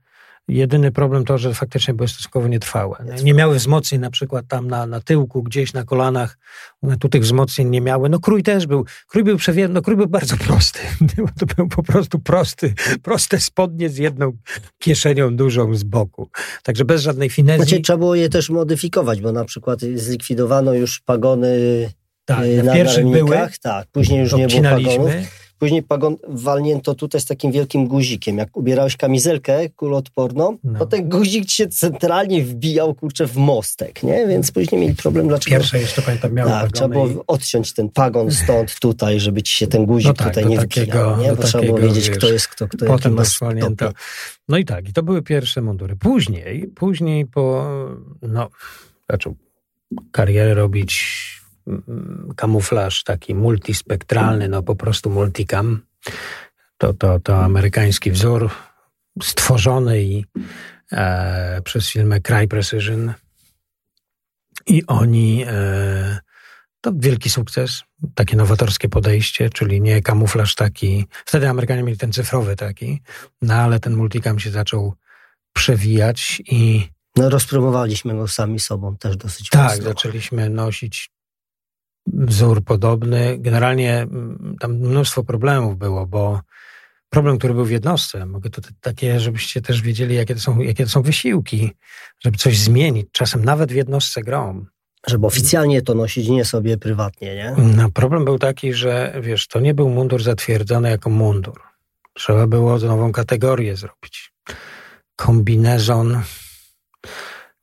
Jedyny problem to, że faktycznie były stosunkowo nietrwałe. Nie, nie miały wzmocnień na przykład tam na, na tyłku, gdzieś na kolanach. One tu tych wzmocnień nie miały. No krój też był. Krój był przewiewny, no krój był bardzo [LAUGHS] prosty. To był po prostu prosty, proste spodnie z jedną kieszenią dużą z boku. Także bez żadnej finezji. Znaczy, trzeba było je też modyfikować, bo na przykład zlikwidowano już pagony tak, y, na pierwszych były, tak, później już nie było pagonów. Później pagon walnięto tutaj z takim wielkim guzikiem. Jak ubierałeś kamizelkę kuloodporną, no. to ten guzik ci się centralnie wbijał, kurczę, w mostek, nie? Więc później mieli problem, dlaczego... Pierwsze jeszcze pamiętam miały Tak, trzeba było i... odciąć ten pagon stąd, tutaj, żeby ci się ten guzik no tak, tutaj nie takiego, wbijał, nie? Bo trzeba było wiedzieć, wiesz, kto jest kto, kto Potem ma stopy. No i tak, i to były pierwsze mundury. Później, później po... no, zaczął karierę robić kamuflaż taki multispektralny, no po prostu multicam. To, to, to amerykański wzór stworzony i, e, przez firmę Cry Precision. I oni, e, to wielki sukces, takie nowatorskie podejście, czyli nie kamuflaż taki, wtedy Amerykanie mieli ten cyfrowy taki, no ale ten multicam się zaczął przewijać i no, rozpromowaliśmy go sami sobą też dosyć Tak, mocno. zaczęliśmy nosić wzór podobny. Generalnie mm, tam mnóstwo problemów było, bo problem, który był w jednostce, mogę to takie, żebyście też wiedzieli, jakie to są, jakie to są wysiłki, żeby coś zmienić, czasem nawet w jednostce grom. Żeby oficjalnie to nosić, nie sobie prywatnie, nie? No, problem był taki, że wiesz, to nie był mundur zatwierdzony jako mundur. Trzeba było nową kategorię zrobić. Kombinezon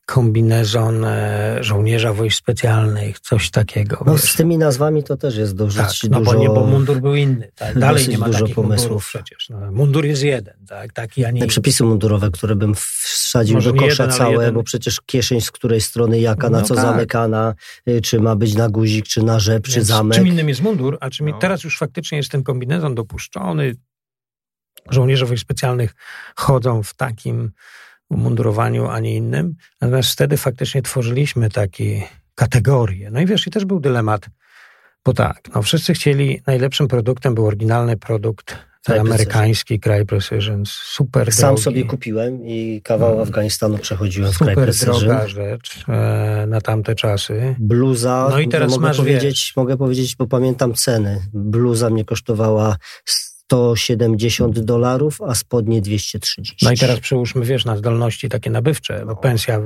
kombinezon e, żołnierza wojsk specjalnych, coś takiego. No wiesz. z tymi nazwami to też jest dość tak, no dużo... bo nie, bo mundur był inny. Tak? [LAUGHS] Dalej nie ma dużo pomysłów przecież. No, mundur jest jeden, tak? Taki, a nie Te przepisy mundurowe, które bym wsadził Może do kosza jeden, całe, jeden... bo przecież kieszeń z której strony jaka, na no co tak. zamykana, y, czy ma być na guzik, czy na rzep, Więc czy zamek. Czym innym jest mundur, a czym no. teraz już faktycznie jest ten kombinezon dopuszczony. Żołnierze wojsk specjalnych chodzą w takim umundurowaniu, a nie innym. Natomiast wtedy faktycznie tworzyliśmy takie kategorie. No i wiesz, i też był dylemat, bo tak, no wszyscy chcieli, najlepszym produktem był oryginalny produkt ten amerykański Cry Precision, super Sam drogi. sobie kupiłem i kawał no, Afganistanu przechodziłem w Cry Precision. Super droga rzecz e, na tamte czasy. Bluza, no i teraz mogę powiedzieć, mogę powiedzieć, bo pamiętam ceny. Bluza mnie kosztowała 170 dolarów, a spodnie 230. No i teraz przyłóżmy, wiesz, na zdolności takie nabywcze, bo no. pensja,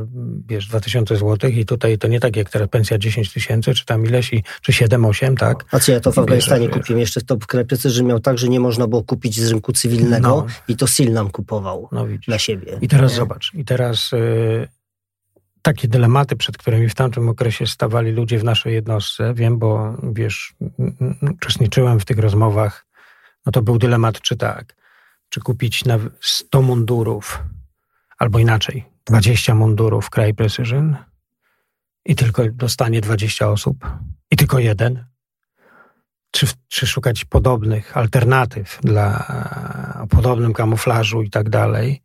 wiesz, 2000 zł i tutaj to nie tak jak teraz pensja 10 tysięcy, czy tam ileś, i, czy 7-8, tak? A co ja to w Afganistanie kupiłem, jeszcze to w że miał tak, że nie można było kupić z rynku cywilnego no. i to SIL nam kupował no, na siebie. I teraz nie? zobacz, i teraz... Yy, takie dylematy, przed którymi w tamtym okresie stawali ludzie w naszej jednostce. Wiem, bo wiesz, uczestniczyłem w tych rozmowach. No to był dylemat, czy tak, czy kupić na 100 mundurów, albo inaczej, 20 mundurów Cry Precision i tylko dostanie 20 osób i tylko jeden. Czy, czy szukać podobnych alternatyw dla o podobnym kamuflażu i tak dalej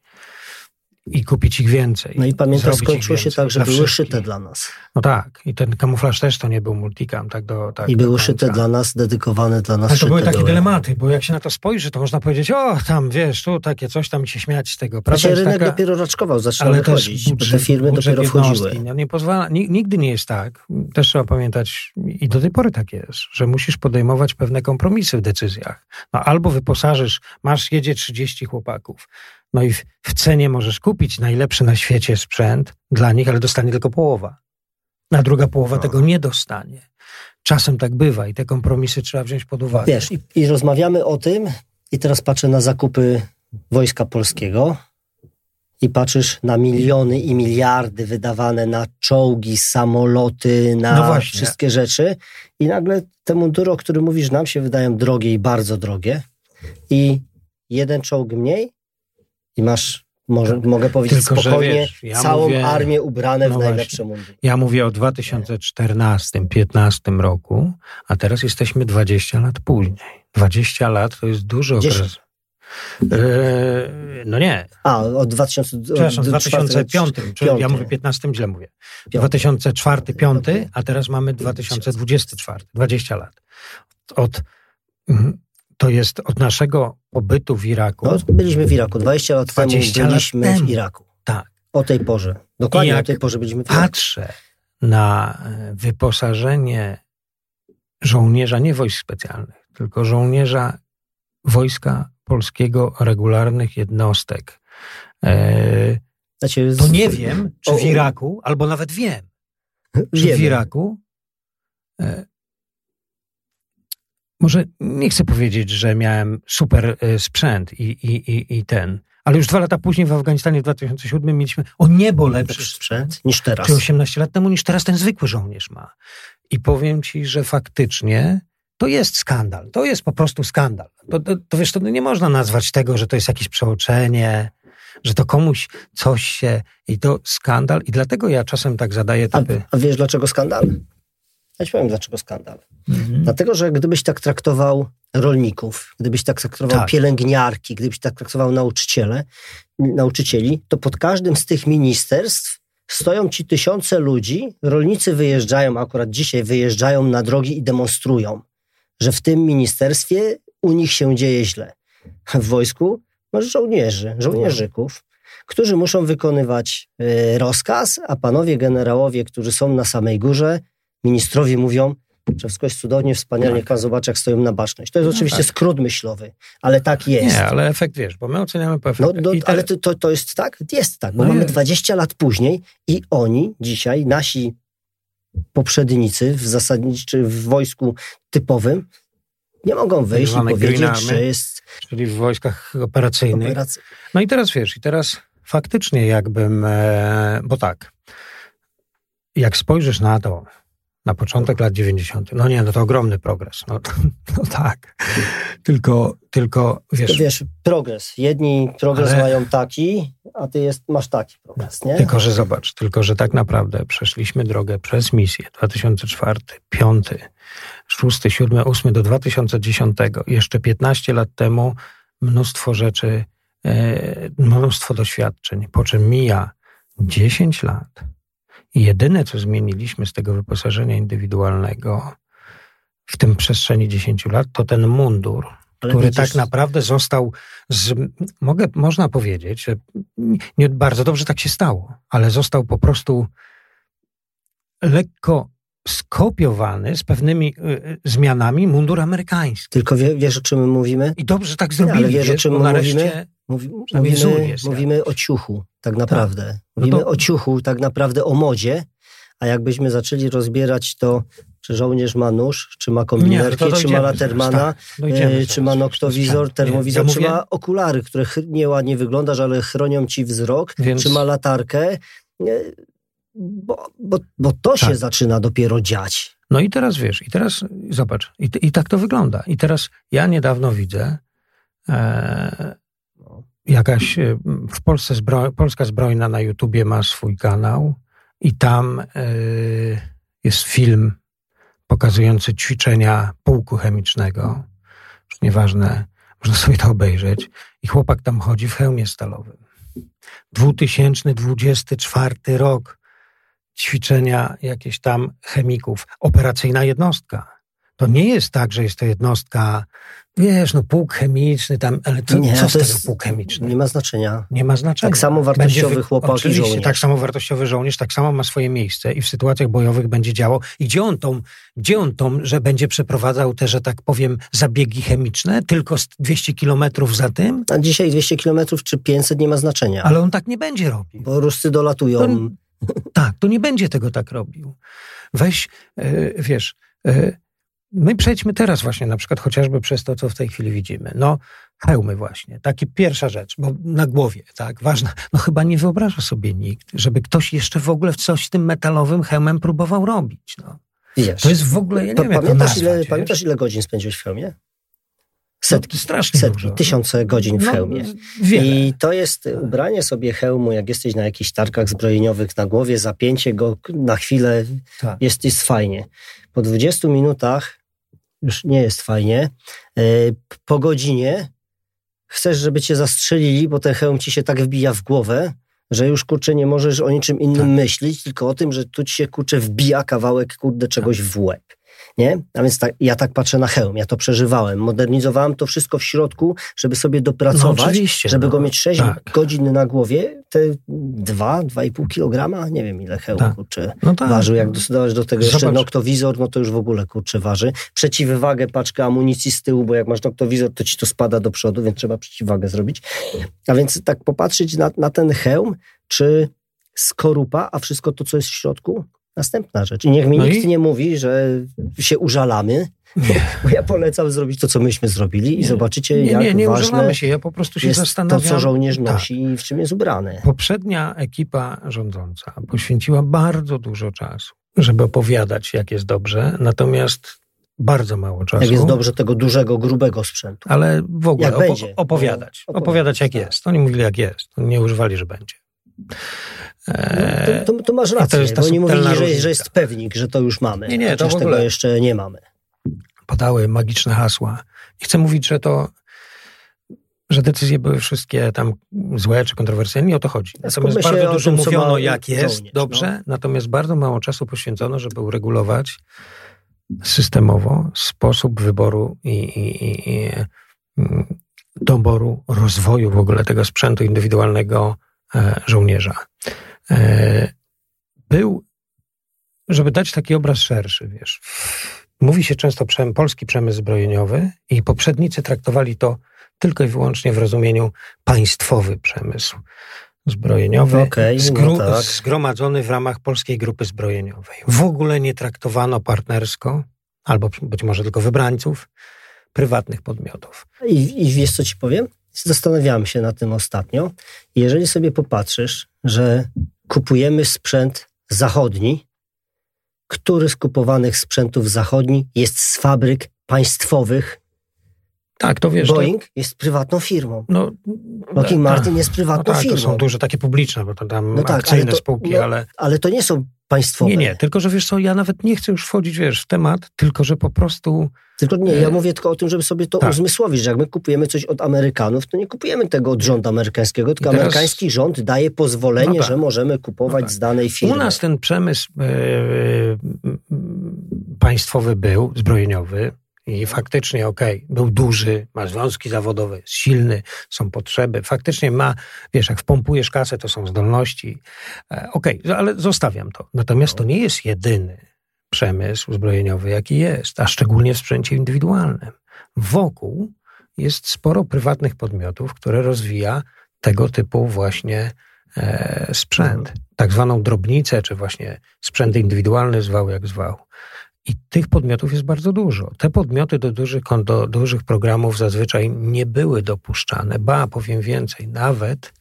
i kupić ich więcej. No i pamiętam, skończyło się tak, że były szyte dla nas. No tak, i ten kamuflaż też to nie był multicam. Tak do, tak I były szyte dla nas, dedykowane dla nas. Ale to były takie były. dylematy, bo jak się na to spojrzy, to można powiedzieć, o tam wiesz, tu takie coś tam się śmiać z tego. Prawda znaczy, rynek taka... dopiero raczkował, zaczął ale wychodzić, budżet, te firmy dopiero wchodziły. No nie pozwala, nigdy nie jest tak, też trzeba pamiętać i do tej pory tak jest, że musisz podejmować pewne kompromisy w decyzjach. No albo wyposażysz, masz, jedzie 30 chłopaków, no i w, w cenie możesz kupić najlepszy na świecie sprzęt dla nich, ale dostanie tylko połowa. A druga połowa no. tego nie dostanie. Czasem tak bywa i te kompromisy trzeba wziąć pod uwagę. Wiesz, i, i rozmawiamy o tym, i teraz patrzę na zakupy Wojska Polskiego i patrzysz na miliony i miliardy wydawane na czołgi, samoloty, na no wszystkie rzeczy i nagle te mundury, o których mówisz, nam się wydają drogie i bardzo drogie i jeden czołg mniej i masz, może, mogę powiedzieć Tylko, spokojnie, wiesz, ja całą mówię, armię ubrane no w najlepsze mundury. Ja mówię o 2014-15 roku, a teraz jesteśmy 20 lat później. 20 lat to jest duży okres. Eee, no nie. A, od 2000... Przepraszam, 2005. Ja mówię 15, źle mówię. 2004-5, a teraz mamy 2024. 20 lat. Od, mhm to jest od naszego pobytu w Iraku. No, byliśmy w Iraku. 20 lat 20 temu byliśmy lat temu. w Iraku. Tak. O tej porze. Dokładnie o tej porze byliśmy w Iraku. Patrzę na e, wyposażenie żołnierza, nie wojsk specjalnych, tylko żołnierza Wojska Polskiego regularnych jednostek. E, znaczy, to nie wiem, czy w Iraku, albo nawet wiem, czy w Iraku e, może nie chcę powiedzieć, że miałem super e, sprzęt i, i, i, i ten, ale już dwa lata później w Afganistanie w 2007 mieliśmy o niebo lepszy sprzęt niż teraz. Czy 18 lat temu niż teraz ten zwykły żołnierz ma. I powiem ci, że faktycznie to jest skandal. To jest po prostu skandal. To, to, to wiesz, to nie można nazwać tego, że to jest jakieś przeoczenie, że to komuś coś się... I to skandal. I dlatego ja czasem tak zadaję typy... A, a wiesz dlaczego skandal? Ja ci powiem, dlaczego skandal. Mhm. Dlatego, że gdybyś tak traktował rolników, gdybyś tak traktował tak. pielęgniarki, gdybyś tak traktował nauczyciele, nauczycieli, to pod każdym z tych ministerstw stoją ci tysiące ludzi, rolnicy wyjeżdżają, akurat dzisiaj wyjeżdżają na drogi i demonstrują, że w tym ministerstwie u nich się dzieje źle. W wojsku masz żołnierzy, żołnierzyków, którzy muszą wykonywać y, rozkaz, a panowie generałowie, którzy są na samej górze, ministrowie mówią, że wszystko jest cudownie, wspaniale, pan zobaczy, jak stoją na baczność. To jest no oczywiście tak. skrót myślowy, ale tak jest. Nie, ale efekt wiesz, bo my oceniamy po efekcie. No, no ale to, to, to jest tak? Jest tak, bo no mamy jest. 20 lat później i oni dzisiaj, nasi poprzednicy w zasadniczy w wojsku typowym nie mogą wyjść i powiedzieć, że jest... Czyli w wojskach operacyjnych. Operacy... No i teraz wiesz, i teraz faktycznie jakbym, e, bo tak, jak spojrzysz na to, na początek lat 90. No nie, no to ogromny progres. No, [LAUGHS] no tak. Tylko, tylko wiesz. Wiesz, progres. Jedni progres ale... mają taki, a ty jest, masz taki progres, nie? Tylko, że zobacz, tylko, że tak naprawdę przeszliśmy drogę przez misję 2004, 5, 6, 7, 8 do 2010. Jeszcze 15 lat temu mnóstwo rzeczy, e, mnóstwo doświadczeń, po czym mija 10 lat jedyne, co zmieniliśmy z tego wyposażenia indywidualnego w tym przestrzeni 10 lat, to ten mundur, ale który widzisz... tak naprawdę został, z, mogę, można powiedzieć, że nie bardzo dobrze tak się stało, ale został po prostu lekko skopiowany z pewnymi y, y zmianami mundur amerykański. Tylko wie, wiesz, o czym my mówimy? I dobrze tak zrobili. Ale wiesz, o czym my mówimy? Mówi, mówimy, mówimy o ciuchu, tak naprawdę. Tak. No mówimy no to... o ciuchu, tak naprawdę o modzie, a jakbyśmy zaczęli rozbierać to, czy żołnierz ma nóż, czy ma kombinerkę, czy ma latermana, tak, e, czy ma noktowizor, tak. termowizor, ja czy ma okulary, które nieładnie wyglądasz, ale chronią ci wzrok, Więc... czy ma latarkę. bo, bo, bo to tak. się zaczyna dopiero dziać. No i teraz wiesz, i teraz zobacz, i, i tak to wygląda. I teraz ja niedawno widzę, e, jakaś e, w Polsce Polska Zbrojna na YouTubie ma swój kanał i tam e, jest film pokazujący ćwiczenia pułku chemicznego. Już nieważne, można sobie to obejrzeć. I chłopak tam chodzi w hełmie stalowym. 2024 rok ćwiczenia jakieś tam chemików. Operacyjna jednostka. To nie jest tak, że jest to jednostka, wiesz, no pułk chemiczny tam, ale to, nie, co z tego pułk chemiczny? Nie ma znaczenia. Nie ma znaczenia. Tak samo wartościowy wy... chłopak Oczywiście, i żołnierz. tak samo wartościowy żołnierz, tak samo ma swoje miejsce i w sytuacjach bojowych będzie działał. I gdzie on tą, gdzie on tą, że będzie przeprowadzał te, że tak powiem, zabiegi chemiczne, tylko 200 kilometrów za tym? A dzisiaj 200 kilometrów czy 500 nie ma znaczenia. Ale on tak nie będzie robił. Bo Ruscy dolatują. To, tak, to nie będzie tego tak robił. Weź, yy, wiesz... Yy, My przejdźmy teraz właśnie na przykład chociażby przez to, co w tej chwili widzimy. No, hełmy właśnie. Takie pierwsza rzecz, bo na głowie, tak, ważna. No chyba nie wyobraża sobie nikt, żeby ktoś jeszcze w ogóle coś z tym metalowym hełmem próbował robić. No. Wiesz, to jest w ogóle, ja nie wiem, pamiętasz, ile, pamiętasz, ile godzin spędziłeś w hełmie? Setki, no, strasznie setki, dużo. tysiące godzin w no, hełmie. Wiele. I to jest ubranie sobie hełmu, jak jesteś na jakichś targach zbrojeniowych na głowie, zapięcie go na chwilę, tak. jest, jest fajnie. Po 20 minutach już nie jest fajnie. E, po godzinie chcesz, żeby cię zastrzelili, bo ten hełm ci się tak wbija w głowę, że już kurczę nie możesz o niczym innym tak. myśleć, tylko o tym, że tu ci się kurczę wbija kawałek kurde czegoś w łeb. Nie? A więc tak, ja tak patrzę na hełm, ja to przeżywałem. Modernizowałem to wszystko w środku, żeby sobie dopracować, no żeby no, go mieć 6 tak. godzin na głowie, te 2, 2,5 kilograma, nie wiem ile hełm tak. kurczę no tak. ważył. Jak dodawać do tego Zobacz. jeszcze noktowizor, no to już w ogóle kurczę waży. Przeciwwagę, paczkę amunicji z tyłu, bo jak masz noktowizor, to ci to spada do przodu, więc trzeba przeciwwagę zrobić. A więc tak popatrzeć na, na ten hełm, czy skorupa, a wszystko to, co jest w środku, Następna rzecz. I niech mi no nikt i? nie mówi, że się użalamy, bo ja polecam zrobić to, co myśmy zrobili i zobaczycie, nie, jak nie, nie ważne się. Ja po prostu się zastanawiam. to, co żołnierz tak. nosi tak. i w czym jest ubrany. Poprzednia ekipa rządząca poświęciła bardzo dużo czasu, żeby opowiadać, jak jest dobrze, natomiast bardzo mało czasu. Jak jest dobrze tego dużego, grubego sprzętu. Ale w ogóle jak opo będzie. opowiadać. No, opowiadać, jak tak. jest. Oni mówili, jak jest. Nie używali, że będzie. No, to, to, to, masz rację, to jest bo oni mówili, że, że, jest pewnik, że to już mamy. Nie, nie, to w ogóle tego jeszcze nie mamy. Podały magiczne hasła. Nie chcę mówić, że to że decyzje były wszystkie tam złe czy kontrowersyjne, nie o to chodzi. Natomiast bardzo dużo tym, mówiono, jak jest, żołnierz, dobrze, no. natomiast bardzo mało czasu poświęcono, żeby uregulować systemowo sposób wyboru i, i, i, i mm, doboru, rozwoju w ogóle tego sprzętu indywidualnego żołnierza. E, był, żeby dać taki obraz szerszy, wiesz. Mówi się często przem, polski przemysł zbrojeniowy i poprzednicy traktowali to tylko i wyłącznie w rozumieniu państwowy przemysł zbrojeniowy, okay, no tak. zgromadzony w ramach Polskiej Grupy Zbrojeniowej. W ogóle nie traktowano partnersko, albo być może tylko wybrańców, prywatnych podmiotów. I, i wiesz, co ci powiem? Zastanawiałem się na tym ostatnio. Jeżeli sobie popatrzysz, że kupujemy sprzęt zachodni, który z kupowanych sprzętów zachodni jest z fabryk państwowych. Tak, to wiesz. Boeing to... jest prywatną firmą. No, Lockheed Martin jest prywatną no tak, firmą. To są duże takie publiczne, bo to tam no tak, akcyjne to, spółki, no, ale... Ale to nie są państwowe. Nie, nie, tylko że wiesz co, ja nawet nie chcę już wchodzić, wiesz, w temat, tylko że po prostu... Tylko nie, ja e, mówię tylko o tym, żeby sobie to tak. uzmysłowić, że jak my kupujemy coś od Amerykanów, to nie kupujemy tego od rządu amerykańskiego, tylko teraz... amerykański rząd daje pozwolenie, no tak. że możemy kupować no tak. z danej firmy. U nas ten przemysł yy, państwowy był, zbrojeniowy, i faktycznie, okej, okay, był duży, ma związki zawodowe, jest silny, są potrzeby. Faktycznie ma, wiesz, jak wpompujesz kasę, to są zdolności. E, okej, okay, ale zostawiam to. Natomiast to nie jest jedyny przemysł zbrojeniowy, jaki jest, a szczególnie w sprzęcie indywidualnym. Wokół jest sporo prywatnych podmiotów, które rozwija tego typu właśnie e, sprzęt. Tak zwaną drobnicę, czy właśnie sprzęt indywidualny, zwał jak zwał. I tych podmiotów jest bardzo dużo. Te podmioty do dużych, do dużych programów zazwyczaj nie były dopuszczane. Ba, powiem więcej, nawet,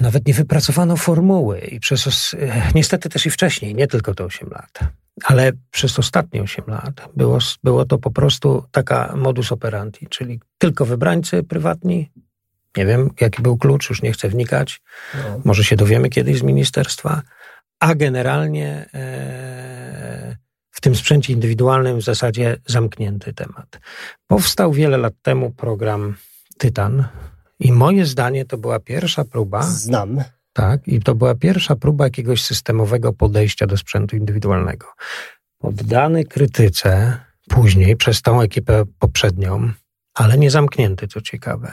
nawet nie wypracowano formuły i przez, niestety też i wcześniej, nie tylko te 8 lat, ale przez ostatnie 8 lat było, było to po prostu taka modus operandi, czyli tylko wybrańcy prywatni, nie wiem jaki był klucz, już nie chcę wnikać, no. może się dowiemy kiedyś z ministerstwa, a generalnie e, w tym sprzęcie indywidualnym w zasadzie zamknięty temat. Powstał wiele lat temu program Tytan i moje zdanie to była pierwsza próba. Znam. Tak, i to była pierwsza próba jakiegoś systemowego podejścia do sprzętu indywidualnego. Poddany krytyce później przez tą ekipę poprzednią, ale nie zamknięty, co ciekawe.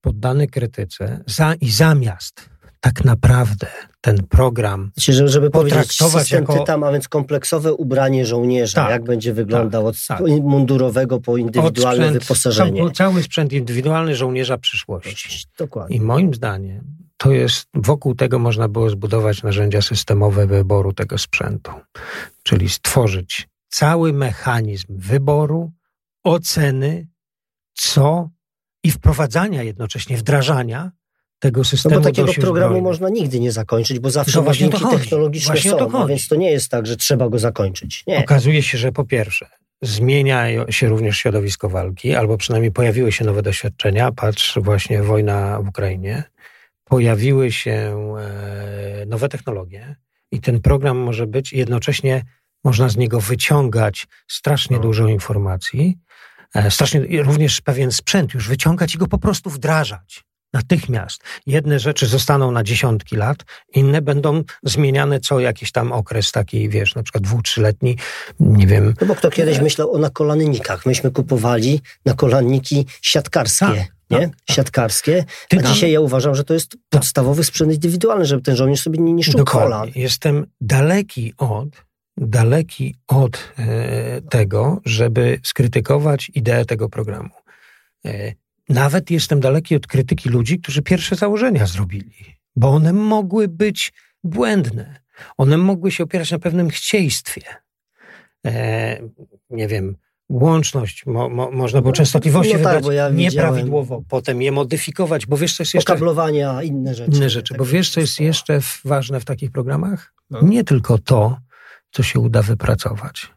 Poddany krytyce za i zamiast tak naprawdę ten program. Znaczy, żeby powiedzieć, system jako... Tytam, a więc kompleksowe ubranie żołnierza, tak, jak będzie wyglądał tak, od tak. mundurowego po indywidualne sprzęt, wyposażenie. Cały, cały sprzęt indywidualny żołnierza przyszłości. Dokładnie. I moim zdaniem to jest, wokół tego można było zbudować narzędzia systemowe wyboru tego sprzętu. Czyli stworzyć cały mechanizm wyboru, oceny, co i wprowadzania jednocześnie, wdrażania tego systemu. No bo takiego programu można nigdy nie zakończyć, bo zawsze ładunki technologiczne właśnie są, więc to nie jest tak, że trzeba go zakończyć. Nie. Okazuje się, że po pierwsze zmienia się również środowisko walki, albo przynajmniej pojawiły się nowe doświadczenia, patrz właśnie wojna w Ukrainie, pojawiły się e, nowe technologie i ten program może być jednocześnie można z niego wyciągać strasznie no. dużo informacji, e, strasznie również pewien sprzęt już wyciągać i go po prostu wdrażać natychmiast. Jedne rzeczy zostaną na dziesiątki lat, inne będą zmieniane co jakiś tam okres taki, wiesz, na przykład dwu, trzyletni, nie wiem. No bo kto kiedyś myślał o nakolannikach. Myśmy kupowali nakolanniki siatkarskie. Tak, nie? Tak, tak. Siatkarskie. A dzisiaj ja uważam, że to jest podstawowy sprzęt indywidualny, żeby ten żołnierz sobie nie niszczył Dokładnie. kolan. Jestem daleki od daleki od e, tego, żeby skrytykować ideę tego programu. E, nawet jestem daleki od krytyki ludzi, którzy pierwsze założenia zrobili, bo one mogły być błędne. One mogły się opierać na pewnym chcieństwie. E, nie wiem, łączność, mo, mo, można było częstotliwości no, tak, ja nieprawidłowo, potem je modyfikować, bo wiesz, co jest jeszcze... Okablowania, inne rzeczy. Inne rzeczy, bo wiesz, co jest jeszcze ważne w takich programach? No. Nie tylko to, co się uda wypracować,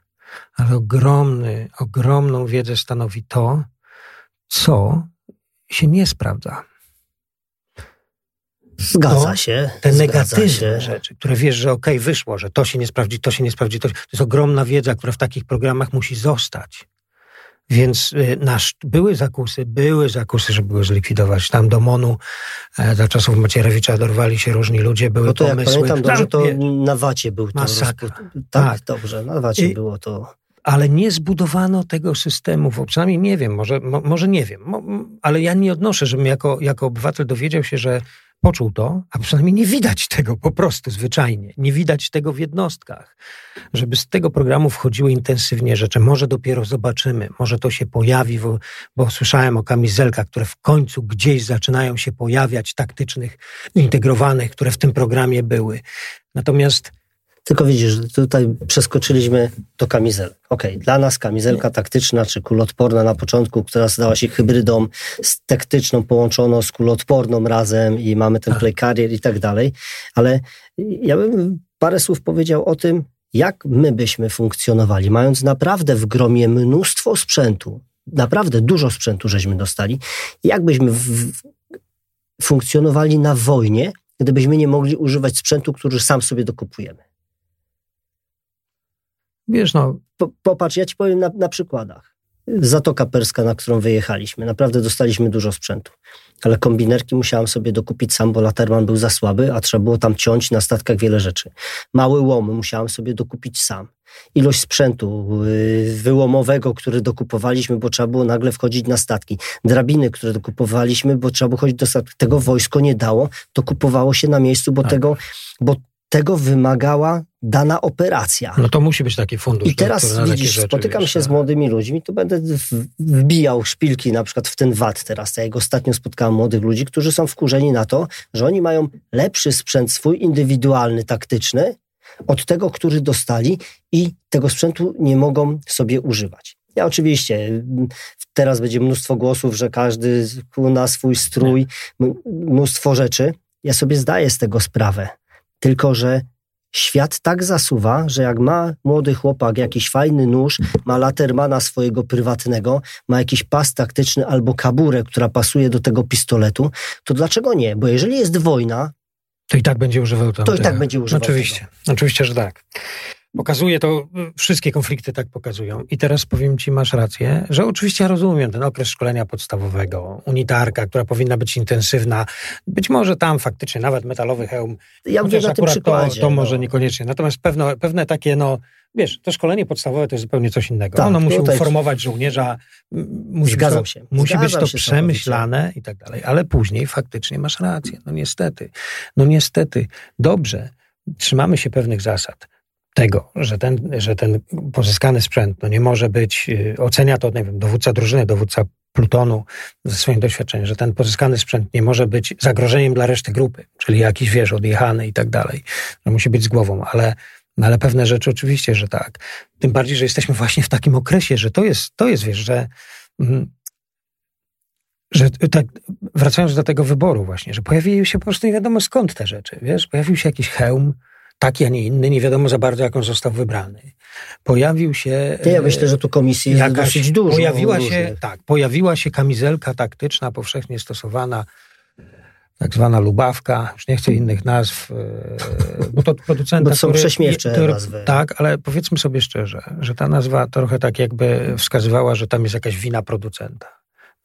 ale ogromny, ogromną wiedzę stanowi to, co się nie sprawdza. Zgadza to, się. Te negatywne się. rzeczy, które wiesz, że okej, okay, wyszło, że to się nie sprawdzi, to się nie sprawdzi, to, to jest ogromna wiedza, która w takich programach musi zostać. Więc y, nasz, były zakusy, były zakusy, żeby go zlikwidować. Tam do MONU e, za czasów Macierewicza dorwali się różni ludzie, były no to pomysły. Jak pamiętam dobrze, to na Wacie był to. Masakra. Tak, tak, dobrze, na Wacie I, było to ale nie zbudowano tego systemu. Przynajmniej nie wiem, może, mo, może nie wiem, mo, ale ja nie odnoszę, żebym jako, jako obywatel dowiedział się, że poczuł to, a przynajmniej nie widać tego po prostu zwyczajnie. Nie widać tego w jednostkach. Żeby z tego programu wchodziły intensywnie rzeczy. Może dopiero zobaczymy, może to się pojawi, bo, bo słyszałem o kamizelkach, które w końcu gdzieś zaczynają się pojawiać, taktycznych, integrowanych, które w tym programie były. Natomiast tylko widzisz, tutaj przeskoczyliśmy do kamizelek. Okej, okay, dla nas kamizelka taktyczna czy kulotporna na początku, która stała się hybrydą z taktyczną połączoną z kulotporną razem i mamy ten tak. play carrier i tak dalej, ale ja bym parę słów powiedział o tym, jak my byśmy funkcjonowali, mając naprawdę w gromie mnóstwo sprzętu, naprawdę dużo sprzętu żeśmy dostali, jak byśmy w, funkcjonowali na wojnie, gdybyśmy nie mogli używać sprzętu, który sam sobie dokupujemy. Wiesz, no. Popatrz, ja ci powiem na, na przykładach. Zatoka Perska, na którą wyjechaliśmy. Naprawdę dostaliśmy dużo sprzętu. Ale kombinerki musiałam sobie dokupić sam, bo Laterman był za słaby, a trzeba było tam ciąć na statkach wiele rzeczy. Mały łom musiałam sobie dokupić sam. Ilość sprzętu y, wyłomowego, który dokupowaliśmy, bo trzeba było nagle wchodzić na statki. Drabiny, które dokupowaliśmy, bo trzeba było chodzić do statku. Tego wojsko nie dało, dokupowało się na miejscu, bo tak. tego, bo tego wymagała dana operacja. No to musi być taki fundusz. I teraz widzisz, spotykam wiesz, się z młodymi ludźmi, to będę wbijał szpilki na przykład w ten VAT teraz. Ja jak ostatnio spotkałem młodych ludzi, którzy są wkurzeni na to, że oni mają lepszy sprzęt swój indywidualny, taktyczny od tego, który dostali i tego sprzętu nie mogą sobie używać. Ja oczywiście, teraz będzie mnóstwo głosów, że każdy na swój strój, mnóstwo rzeczy, Ja sobie zdaję z tego sprawę. Tylko, że świat tak zasuwa, że jak ma młody chłopak jakiś fajny nóż, ma latermana swojego prywatnego, ma jakiś pas taktyczny albo kaburę, która pasuje do tego pistoletu, to dlaczego nie? Bo jeżeli jest wojna, to i tak będzie używał to. To i tak będzie używał Oczywiście, tego. oczywiście, że tak. Pokazuje to, wszystkie konflikty tak pokazują. I teraz powiem Ci, masz rację, że oczywiście ja rozumiem ten okres szkolenia podstawowego, unitarka, która powinna być intensywna. Być może tam faktycznie nawet metalowy hełm. Ja mówię na tym przykładzie. To, to może no. niekoniecznie. Natomiast pewne, pewne takie, no wiesz, to szkolenie podstawowe to jest zupełnie coś innego. Tak, Ono musi tutaj... uformować żołnierza, musi Zgadzam być to, się. Musi być to przemyślane i tak dalej. Ale później faktycznie masz rację. No niestety. No niestety. Dobrze. Trzymamy się pewnych zasad tego, że ten, że ten pozyskany sprzęt no nie może być, y, ocenia to, nie wiem, dowódca drużyny, dowódca plutonu ze swoim doświadczeniem, że ten pozyskany sprzęt nie może być zagrożeniem dla reszty grupy, czyli jakiś, wiesz, odjechany i tak dalej, że musi być z głową, ale, no ale pewne rzeczy oczywiście, że tak. Tym bardziej, że jesteśmy właśnie w takim okresie, że to jest, to jest wiesz, że mm, że tak, wracając do tego wyboru właśnie, że pojawiły się po prostu nie wiadomo skąd te rzeczy, wiesz, pojawił się jakiś hełm, taki, a nie inny, nie wiadomo za bardzo, jak on został wybrany. Pojawił się... Ja myślę, że tu komisji jest jakaś, dosyć dużo. Pojawiła się, tak, pojawiła się kamizelka taktyczna, powszechnie stosowana, tak zwana lubawka, już nie chcę innych nazw, e, bo to producenta... Bo są który, prześmiewcze który, nazwy. Tak, ale powiedzmy sobie szczerze, że ta nazwa trochę tak jakby wskazywała, że tam jest jakaś wina producenta.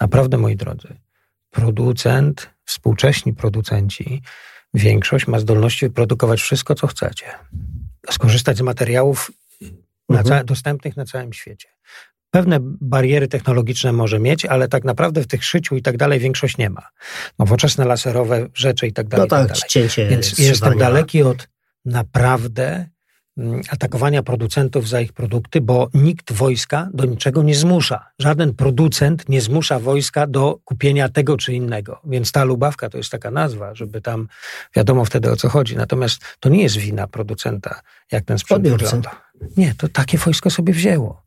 Naprawdę, moi drodzy, producent, współcześni producenci większość ma zdolności wyprodukować wszystko, co chcecie. Skorzystać z materiałów mhm. na dostępnych na całym świecie. Pewne bariery technologiczne może mieć, ale tak naprawdę w tych szyciu i tak dalej większość nie ma. Nowoczesne laserowe rzeczy i tak dalej. No tak, tak cięcie. Więc jestem daleki od naprawdę atakowania producentów za ich produkty, bo nikt wojska do niczego nie zmusza. Żaden producent nie zmusza wojska do kupienia tego czy innego. Więc ta lubawka to jest taka nazwa, żeby tam wiadomo wtedy o co chodzi. Natomiast to nie jest wina producenta, jak ten sprzęt Odbiorcy. wygląda. Nie, to takie wojsko sobie wzięło.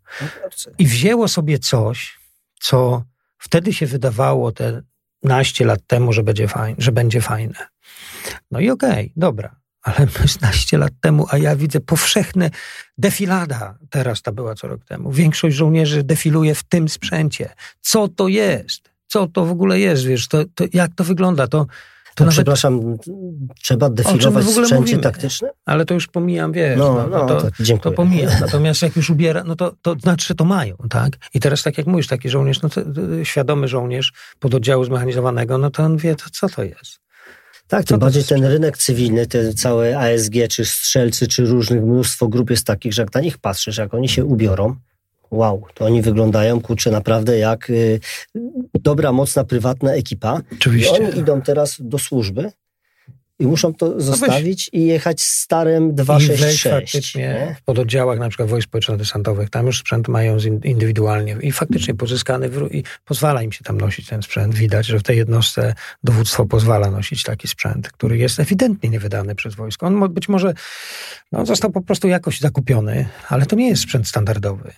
I wzięło sobie coś, co wtedy się wydawało te naście lat temu, że będzie, fajne, że będzie fajne. No i okej, okay, dobra ale [LAUGHS] 16 lat temu, a ja widzę powszechne defilada, teraz ta była co rok temu. Większość żołnierzy defiluje w tym sprzęcie. Co to jest? Co to w ogóle jest? Wiesz, to, to jak to wygląda? To, to no, przepraszam, trzeba defilować w sprzęcie mówimy? taktycznym? Ale to już pomijam, wiesz. No, no, no to, to, to, pomijam. Natomiast jak już ubiera, no to, to znaczy, że to mają, tak? I teraz tak jak mówisz, taki żołnierz, no to, świadomy żołnierz pododdziału zmechanizowanego, no to on wie, to co to jest. Tak, tym bardziej ten rynek cywilny, te całe ASG, czy strzelcy, czy różnych, mnóstwo grup jest takich, że jak na nich patrzysz, jak oni się ubiorą, wow, to oni wyglądają, kurczę, naprawdę jak y, dobra, mocna, prywatna ekipa. Oczywiście. I oni idą teraz do służby i muszą to no zostawić i jechać starym 266. I faktycznie nie? w pododdziałach na przykład wojsk społeczno-desantowych, tam już sprzęt mają indywidualnie i faktycznie pozyskany w, i pozwala im się tam nosić ten sprzęt. Widać, że w tej jednostce dowództwo pozwala nosić taki sprzęt, który jest ewidentnie niewydany przez wojsko. On być może no, został po prostu jakoś zakupiony, ale to nie jest sprzęt standardowy.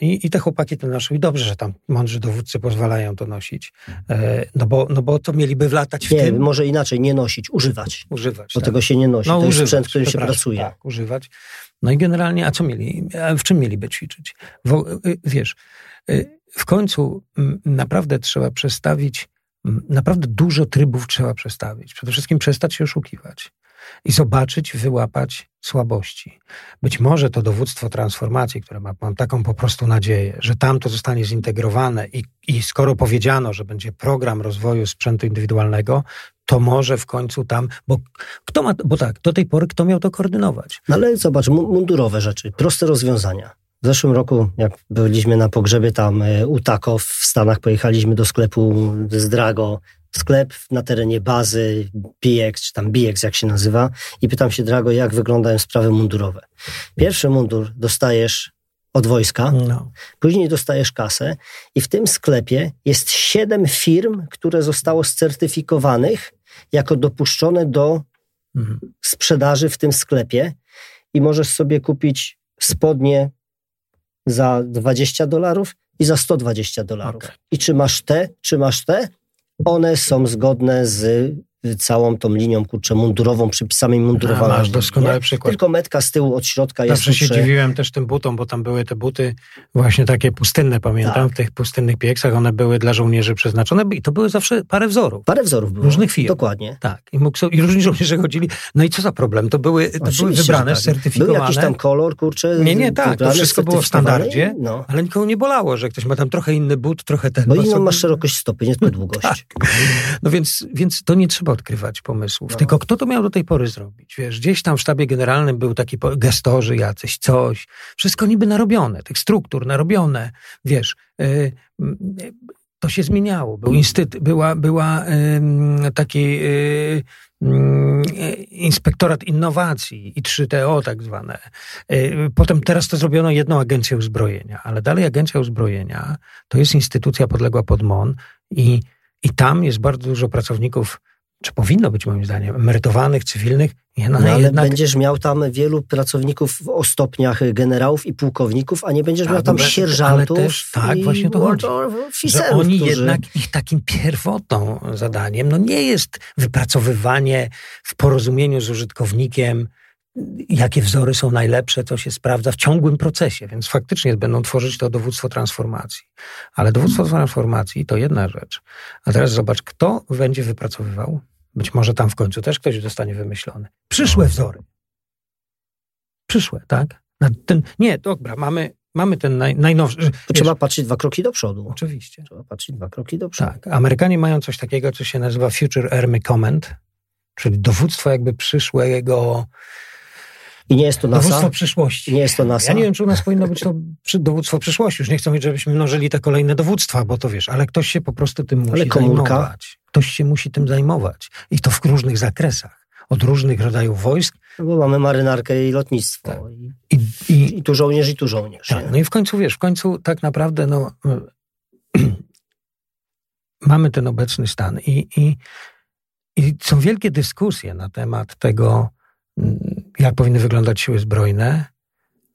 I, I te chłopaki to noszą i dobrze, że tam mądrzy dowódcy pozwalają to nosić. E, no bo, no bo to mieliby wlatać w nie, tym. może inaczej, nie nosić, używać. Używać. Bo tak. tego się nie nosi. No, to używać, jest sprzęt, który się pracuje. Tak, używać. No i generalnie, a co mieli? W czym mieliby ćwiczyć? Y, wiesz, y, w końcu naprawdę trzeba przestawić, naprawdę dużo trybów trzeba przestawić. Przede wszystkim przestać się oszukiwać i zobaczyć, wyłapać słabości. Być może to dowództwo transformacji, które ma, mam taką po prostu nadzieję, że tam to zostanie zintegrowane i, i skoro powiedziano, że będzie program rozwoju sprzętu indywidualnego, to może w końcu tam, bo kto ma, bo tak, do tej pory kto miał to koordynować? No ale zobacz, mundurowe rzeczy, proste rozwiązania. W zeszłym roku, jak byliśmy na pogrzebie tam e, u Tako w Stanach, pojechaliśmy do sklepu z Drago, sklep na terenie bazy BX, czy tam BX jak się nazywa i pytam się Drago, jak wyglądają sprawy mundurowe. Pierwszy mundur dostajesz od wojska, no. później dostajesz kasę i w tym sklepie jest siedem firm, które zostało scertyfikowanych jako dopuszczone do mhm. sprzedaży w tym sklepie i możesz sobie kupić spodnie za 20 dolarów i za 120 dolarów. Okay. I czy masz te, czy masz te, one są zgodne z całą tą linią, kurczę, mundurową, przypisami mundurowaną. Masz doskonały przykład. Tylko metka z tyłu od środka jest Zawsze się dziwiłem też tym butom, bo tam były te buty właśnie takie pustynne, pamiętam, tak. w tych pustynnych pieksach, one były dla żołnierzy przeznaczone i to były zawsze parę wzorów. Parę wzorów było. Różnych firm. Dokładnie. Tak. I, mógł, i różni żołnierze chodzili. No i co za problem? To były, to były wybrane, tak. certyfikowane. Był jakiś tam kolor, kurczę. Nie, nie, tak. To wszystko było w standardzie, no. ale nikogo nie bolało, że ktoś ma tam trochę inny but, trochę ten. Bo inną masz szerokość stopy, nie tylko długość. [LAUGHS] tak. No więc, więc to nie trzeba odkrywać pomysłów. No. Tylko kto to miał do tej pory zrobić? Wiesz, gdzieś tam w sztabie generalnym był taki gestorzy jacyś, coś. Wszystko niby narobione, tych struktur narobione. Wiesz, yy, to się zmieniało. Był instytut, była, była yy, taki yy, inspektorat innowacji i 3TO tak zwane. Y, potem teraz to zrobiono jedną agencję uzbrojenia, ale dalej agencja uzbrojenia to jest instytucja podległa pod MON i, i tam jest bardzo dużo pracowników czy powinno być moim zdaniem, emerytowanych, cywilnych. Nie, no, no ale jednak... będziesz miał tam wielu pracowników o stopniach generałów i pułkowników, a nie będziesz tak, miał tam sierżantów. Też, tak, właśnie to chodzi. Że oni którzy... jednak, ich takim pierwotną zadaniem, no nie jest wypracowywanie w porozumieniu z użytkownikiem jakie wzory są najlepsze, to się sprawdza w ciągłym procesie, więc faktycznie będą tworzyć to dowództwo transformacji. Ale dowództwo transformacji to jedna rzecz. A teraz zobacz, kto będzie wypracowywał, być może tam w końcu też ktoś zostanie wymyślony, przyszłe wzory. Przyszłe, tak? Ten, nie, dobra, mamy, mamy ten naj, najnowszy. Trzeba patrzeć dwa kroki do przodu. Oczywiście. Trzeba patrzeć dwa kroki do przodu. Tak, Amerykanie mają coś takiego, co się nazywa Future Army Command, czyli dowództwo jakby przyszłego i nie jest to NASA. Dowództwo przyszłości. Nie jest to NASA. Ja nie wiem, czy u nas powinno być to dowództwo przyszłości. Już nie chcę mieć, żebyśmy mnożyli te kolejne dowództwa, bo to wiesz, ale ktoś się po prostu tym musi ale komórka. zajmować. Ktoś się musi tym zajmować. I to w różnych zakresach. Od różnych rodzajów wojsk. No bo mamy marynarkę i lotnictwo. Tak. I, i, I, tu żołnierz, i tu żołnierz. Tak. No i w końcu, wiesz, w końcu tak naprawdę no, [CLEARS THROAT] mamy ten obecny stan. I, i, I są wielkie dyskusje na temat tego, jak powinny wyglądać siły zbrojne,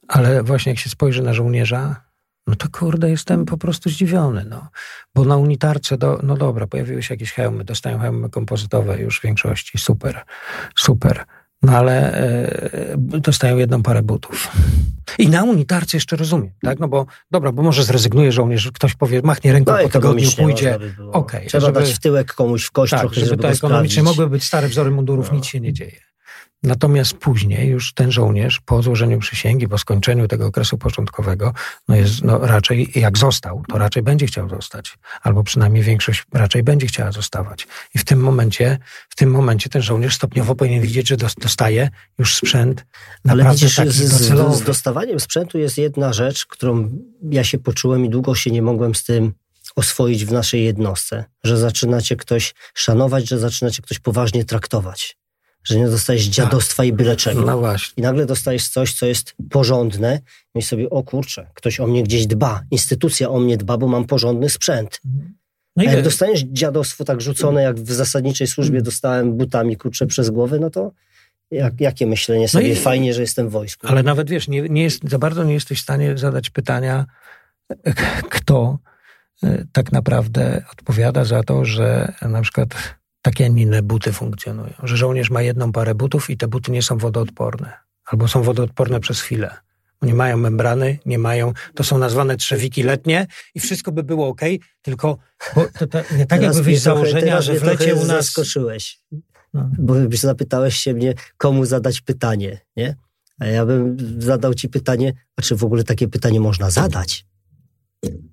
ale właśnie jak się spojrzy na żołnierza, no to kurde, jestem po prostu zdziwiony, no. Bo na unitarce, do, no dobra, pojawiły się jakieś hełmy, dostają hełmy kompozytowe już w większości, super, super. No ale e, dostają jedną parę butów. I na unitarce jeszcze rozumiem, tak? No bo dobra, bo może zrezygnuje żołnierz, ktoś powie, machnie ręką no, po tygodniu, pójdzie. Okej. Okay, Trzeba żeby, dać w tyłek komuś w kość tak, trochę, żeby, żeby to ekonomicznie mogły być stare wzory mundurów, no. nic się nie dzieje. Natomiast później już ten żołnierz po złożeniu przysięgi, po skończeniu tego okresu początkowego, no jest no raczej jak został, to raczej będzie chciał zostać. Albo przynajmniej większość raczej będzie chciała zostawać. I w tym momencie, w tym momencie ten żołnierz stopniowo powinien widzieć, że dostaje już sprzęt naprawdę Ale widzisz, taki z, z, z dostawaniem sprzętu jest jedna rzecz, którą ja się poczułem i długo się nie mogłem z tym oswoić w naszej jednostce, że zaczynacie ktoś szanować, że zaczynacie ktoś poważnie traktować że nie dostajesz tak. dziadostwa i byle czego. No właśnie. I nagle dostajesz coś, co jest porządne no i sobie, o kurczę, ktoś o mnie gdzieś dba, instytucja o mnie dba, bo mam porządny sprzęt. No A jak dostaniesz dziadostwo tak rzucone, jak w zasadniczej służbie mm. dostałem butami, kurczę, przez głowę, no to jak, jakie myślenie sobie, no i, fajnie, że jestem w wojsku. Ale nawet wiesz, nie, nie jest, za bardzo nie jesteś w stanie zadać pytania, kto e, tak naprawdę odpowiada za to, że na przykład takie, a nie inne buty funkcjonują. Że żołnierz ma jedną parę butów i te buty nie są wodoodporne. Albo są wodoodporne przez chwilę. Nie mają membrany, nie mają, to są nazwane trzewiki letnie i wszystko by było ok, tylko bo to, to, nie tak jakby wyjść z założenia, że w lecie u nas... zaskoczyłeś, no. bo byś zapytałeś się mnie, komu zadać pytanie, nie? A ja bym zadał ci pytanie, a czy w ogóle takie pytanie można zadać?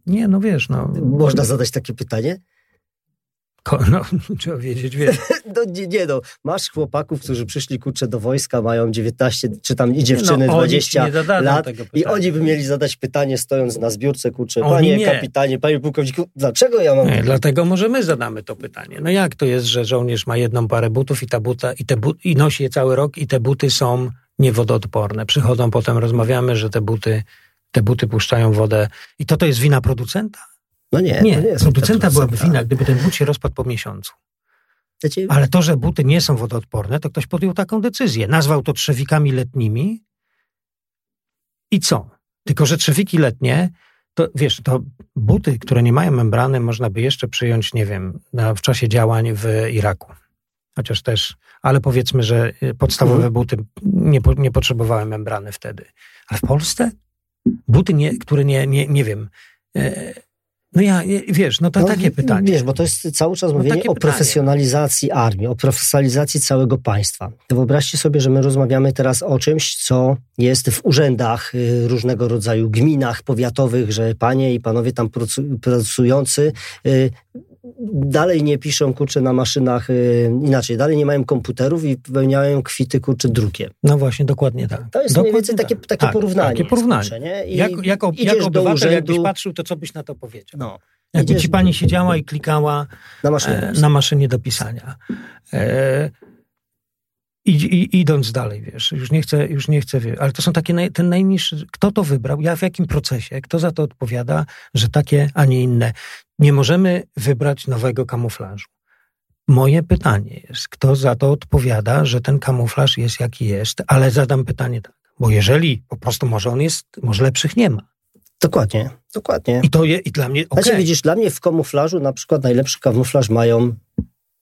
Nie, no wiesz, no... Można zadać takie pytanie? [LAUGHS] No, trzeba wiedzieć, wiesz. [LAUGHS] no, nie, nie, no. Masz chłopaków, którzy przyszli, kurczę, do wojska, mają 19, czy tam i dziewczyny no, 20 lat i oni by mieli zadać pytanie, stojąc na zbiórce, kurczę, oni panie nie. kapitanie, panie pułkowniku, dlaczego ja mam... Nie, dlatego może my zadamy to pytanie. No jak to jest, że żołnierz ma jedną parę butów i ta buta, i, te but, i nosi je cały rok i te buty są niewodoodporne. Przychodzą potem, rozmawiamy, że te buty, te buty puszczają wodę i to to jest wina producenta? No nie, nie, nie producenta byłaby wina, gdyby ten but się rozpadł po miesiącu. Ale to, że buty nie są wodoodporne, to ktoś podjął taką decyzję. Nazwał to trzewikami letnimi i co? Tylko, że trzewiki letnie, to wiesz, to buty, które nie mają membrany, można by jeszcze przyjąć, nie wiem, na, w czasie działań w Iraku chociaż też, ale powiedzmy, że y, podstawowe mhm. buty nie, nie potrzebowały membrany wtedy. Ale w Polsce buty, nie, które nie, nie, nie wiem, e, no ja, wiesz, no to no, takie pytanie. Wiesz, bo to jest cały czas no mówienie o pytanie. profesjonalizacji armii, o profesjonalizacji całego państwa. Wyobraźcie sobie, że my rozmawiamy teraz o czymś, co jest w urzędach y, różnego rodzaju, gminach powiatowych, że panie i panowie tam pracujący y, dalej nie piszą, kurczę, na maszynach y, inaczej, dalej nie mają komputerów i wypełniają kwity, kurczę, drukiem. No właśnie, dokładnie tak. To jest dokładnie mniej więcej takie, tak. takie tak, porównanie. Takie porównanie. Kurczę, nie? I jak, jako, jako obywatel, urzędu, jakbyś patrzył, to co byś na to powiedział? No. Jakby ci pani siedziała i klikała na maszynie, e, na maszynie do pisania. E, i, i, idąc dalej, wiesz, już nie chcę, już nie chcę, ale to są takie, naj, ten najniższy, kto to wybrał, ja w jakim procesie, kto za to odpowiada, że takie, a nie inne. Nie możemy wybrać nowego kamuflażu. Moje pytanie jest, kto za to odpowiada, że ten kamuflaż jest jaki jest, ale zadam pytanie tak, bo jeżeli po prostu może on jest, może lepszych nie ma. Dokładnie, dokładnie. I to je, i dla mnie, okay. Znaczy widzisz, dla mnie w kamuflażu na przykład najlepszy kamuflaż mają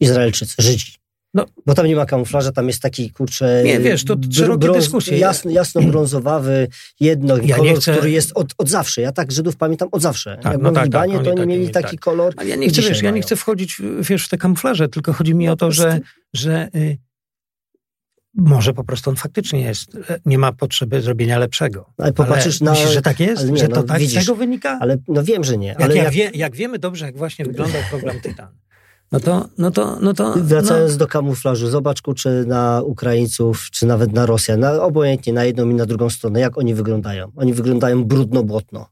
Izraelczycy, Żydzi. No, bo tam nie ma kamuflaża, tam jest taki, kurczę... Nie, wiesz, to szerokie dyskusje. Jasno, jasno-brązowawy, jedno, ja kolor, chcę... który jest od, od zawsze. Ja tak Żydów pamiętam od zawsze. Tak, Jak no tak, w Libanie, tak, to oni mieli taki tak. kolor. Ja nie chcę, wiesz, ja nie chcę wchodzić, wiesz, w te kamuflaże, tylko chodzi mi o to, że, że y, może po prostu on faktycznie jest, nie ma potrzeby zrobienia lepszego. Ale popatrzysz ale na... Myślisz, że tak jest? Nie, że to no, tak widzisz, z tego wynika? Ale no wiem, że nie. Jak, ale ja jak... Wie, jak wiemy dobrze, jak właśnie wyglądał program Tytan, no to, no to, no to. Wracając no. do kamuflażu, zobacz, czy na Ukraińców, czy nawet na Rosjan, na, obojętnie na jedną i na drugą stronę, jak oni wyglądają. Oni wyglądają brudno-błotno.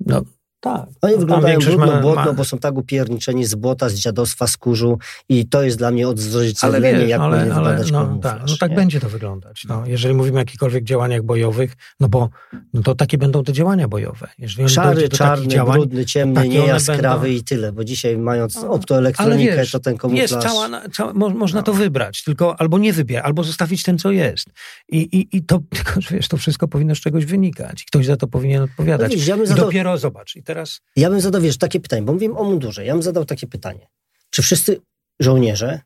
No, tak. Oni no, wyglądają brudno, błotno, ma... bo są tak upierniczeni z błota, z dziadostwa, z kurzu i to jest dla mnie odzwierciedlenie, jak ale, powinien ale, wyglądać no, tak, no tak będzie to wyglądać. No, jeżeli mówimy o jakichkolwiek działaniach bojowych, no bo no to takie będą te działania bojowe. Jeżeli Szary, czarny, działań, brudny, ciemny, niejaskrawy będą... i tyle, bo dzisiaj mając optoelektronikę, wiesz, to ten kamuflaż... Jest cała, cała można no. to wybrać, tylko albo nie wybierać, albo zostawić ten, co jest. I, i, i to, [LAUGHS] tylko, wiesz, to wszystko powinno z czegoś wynikać. Ktoś za to powinien odpowiadać. No, wiesz, ja I dopiero, to... zobacz, i teraz... Ja bym zadał, wiesz, takie pytanie, bo mówimy o mundurze. Ja bym zadał takie pytanie. Czy wszyscy żołnierze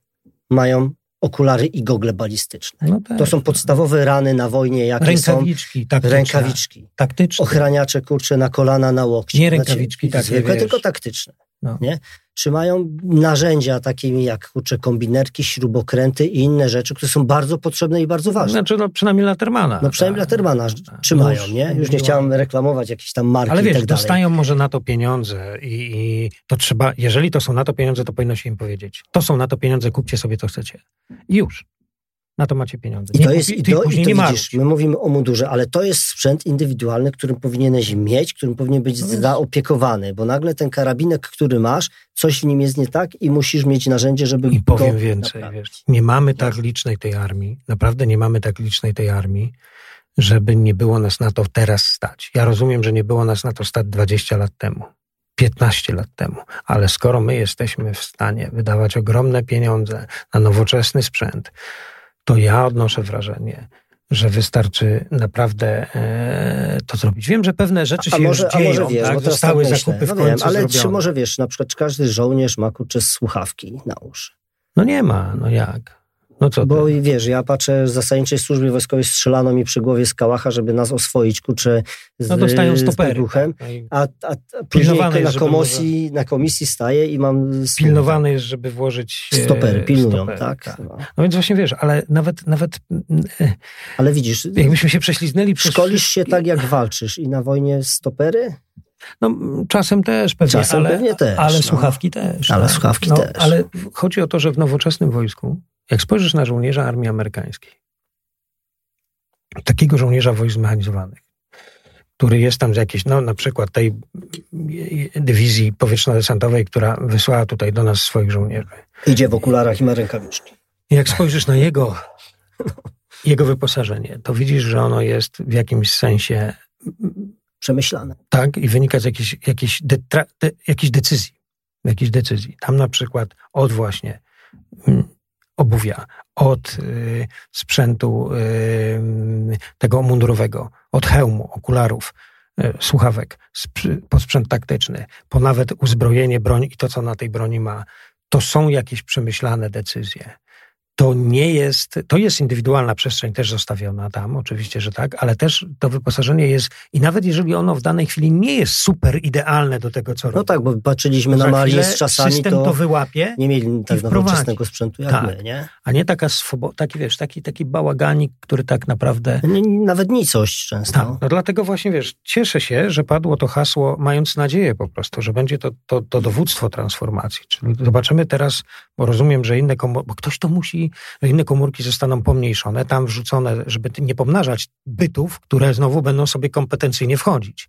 mają okulary i gogle balistyczne? No tak. To są podstawowe rany na wojnie, jakie rękawiczki, są. Taktyczne. Rękawiczki. Taktyczne. Ochraniacze, kurcze, na kolana, na łokcie. Nie rękawiczki znaczy, takie, tylko taktyczne. No. Nie? Czy mają narzędzia takimi jak kurczę, kombinerki, śrubokręty i inne rzeczy, które są bardzo potrzebne i bardzo ważne? Znaczy, no, przynajmniej Latermana. No przynajmniej tak. Latermana tak. czy mają, nie? Już nie chciałem reklamować jakiejś tam marki Ale wiesz, tak dostają może na to pieniądze i, i, to trzeba, jeżeli to są na to pieniądze, to powinno się im powiedzieć. To są na to pieniądze, kupcie sobie co chcecie. I już na to macie pieniądze. I to jest, i to, i to widzisz, my mówimy o mundurze, ale to jest sprzęt indywidualny, którym powinieneś mieć, którym powinien być no zaopiekowany, bo nagle ten karabinek, który masz, coś w nim jest nie tak i musisz mieć narzędzie, żeby I powiem więcej, wiesz, nie mamy tak licznej tej armii, naprawdę nie mamy tak licznej tej armii, żeby nie było nas na to teraz stać. Ja rozumiem, że nie było nas na to stać 20 lat temu. 15 lat temu. Ale skoro my jesteśmy w stanie wydawać ogromne pieniądze na nowoczesny sprzęt, to ja odnoszę wrażenie, że wystarczy naprawdę e, to zrobić. Wiem, że pewne rzeczy a, się może, już dzieją, a może wiesz, tak? Zostały tak zakupy w no wiem, Ale zrobione. czy może wiesz, na przykład każdy żołnierz ma kurczę słuchawki na uszy? No nie ma, no jak? No co Bo ty? wiesz, ja patrzę w zasadniczej służbie wojskowej strzelano mi przy głowie z kałacha, żeby nas oswoić, kurczę, z, no dostają stopery, tak? a, a, a później na komisji, może... na komisji staję i mam... Pilnowany jest, żeby włożyć... E, stopery, pilnują, stopery, tak. tak. No. no. więc właśnie wiesz, ale nawet... nawet e, ale widzisz... Jakbyśmy się prześliznęli przez... Szkolisz się tak, jak walczysz i na wojnie stopery? No, czasem też pewnie, czasem ale, pewnie też, ale no. słuchawki też. Ale tak. słuchawki no, też. Ale chodzi o to, że w nowoczesnym wojsku jak spojrzysz na żołnierza armii amerykańskiej, takiego żołnierza wojsk zmechanizowanych, który jest tam z jakiejś, no na przykład tej dywizji powietrzno-desantowej, która wysłała tutaj do nas swoich żołnierzy. Idzie w okularach i ma rękawiczki. Jak spojrzysz na jego, jego wyposażenie, to widzisz, że ono jest w jakimś sensie przemyślane. Tak, i wynika z jakiejś, jakiejś, detra, de, jakiejś decyzji. Jakiejś decyzji. Tam na przykład od właśnie mm, obuwia, od y, sprzętu y, tego mundurowego, od hełmu, okularów, y, słuchawek, po sprzęt taktyczny, po nawet uzbrojenie, broń i to, co na tej broni ma, to są jakieś przemyślane decyzje to nie jest, to jest indywidualna przestrzeń też zostawiona tam, oczywiście, że tak, ale też to wyposażenie jest, i nawet jeżeli ono w danej chwili nie jest super idealne do tego, co no robi. No tak, bo patrzyliśmy na Marię z czasami, system to, to wyłapie nie mieli tak nowoczesnego sprzętu jak tak. my, nie? A nie taka swoboda, taki wiesz, taki, taki bałaganik, który tak naprawdę... Nie, nawet nicość często. Tak, no dlatego właśnie, wiesz, cieszę się, że padło to hasło, mając nadzieję po prostu, że będzie to, to, to dowództwo transformacji. Czyli zobaczymy teraz, bo rozumiem, że inne komo- bo ktoś to musi inne komórki zostaną pomniejszone, tam wrzucone, żeby nie pomnażać bytów, które znowu będą sobie kompetencyjnie wchodzić,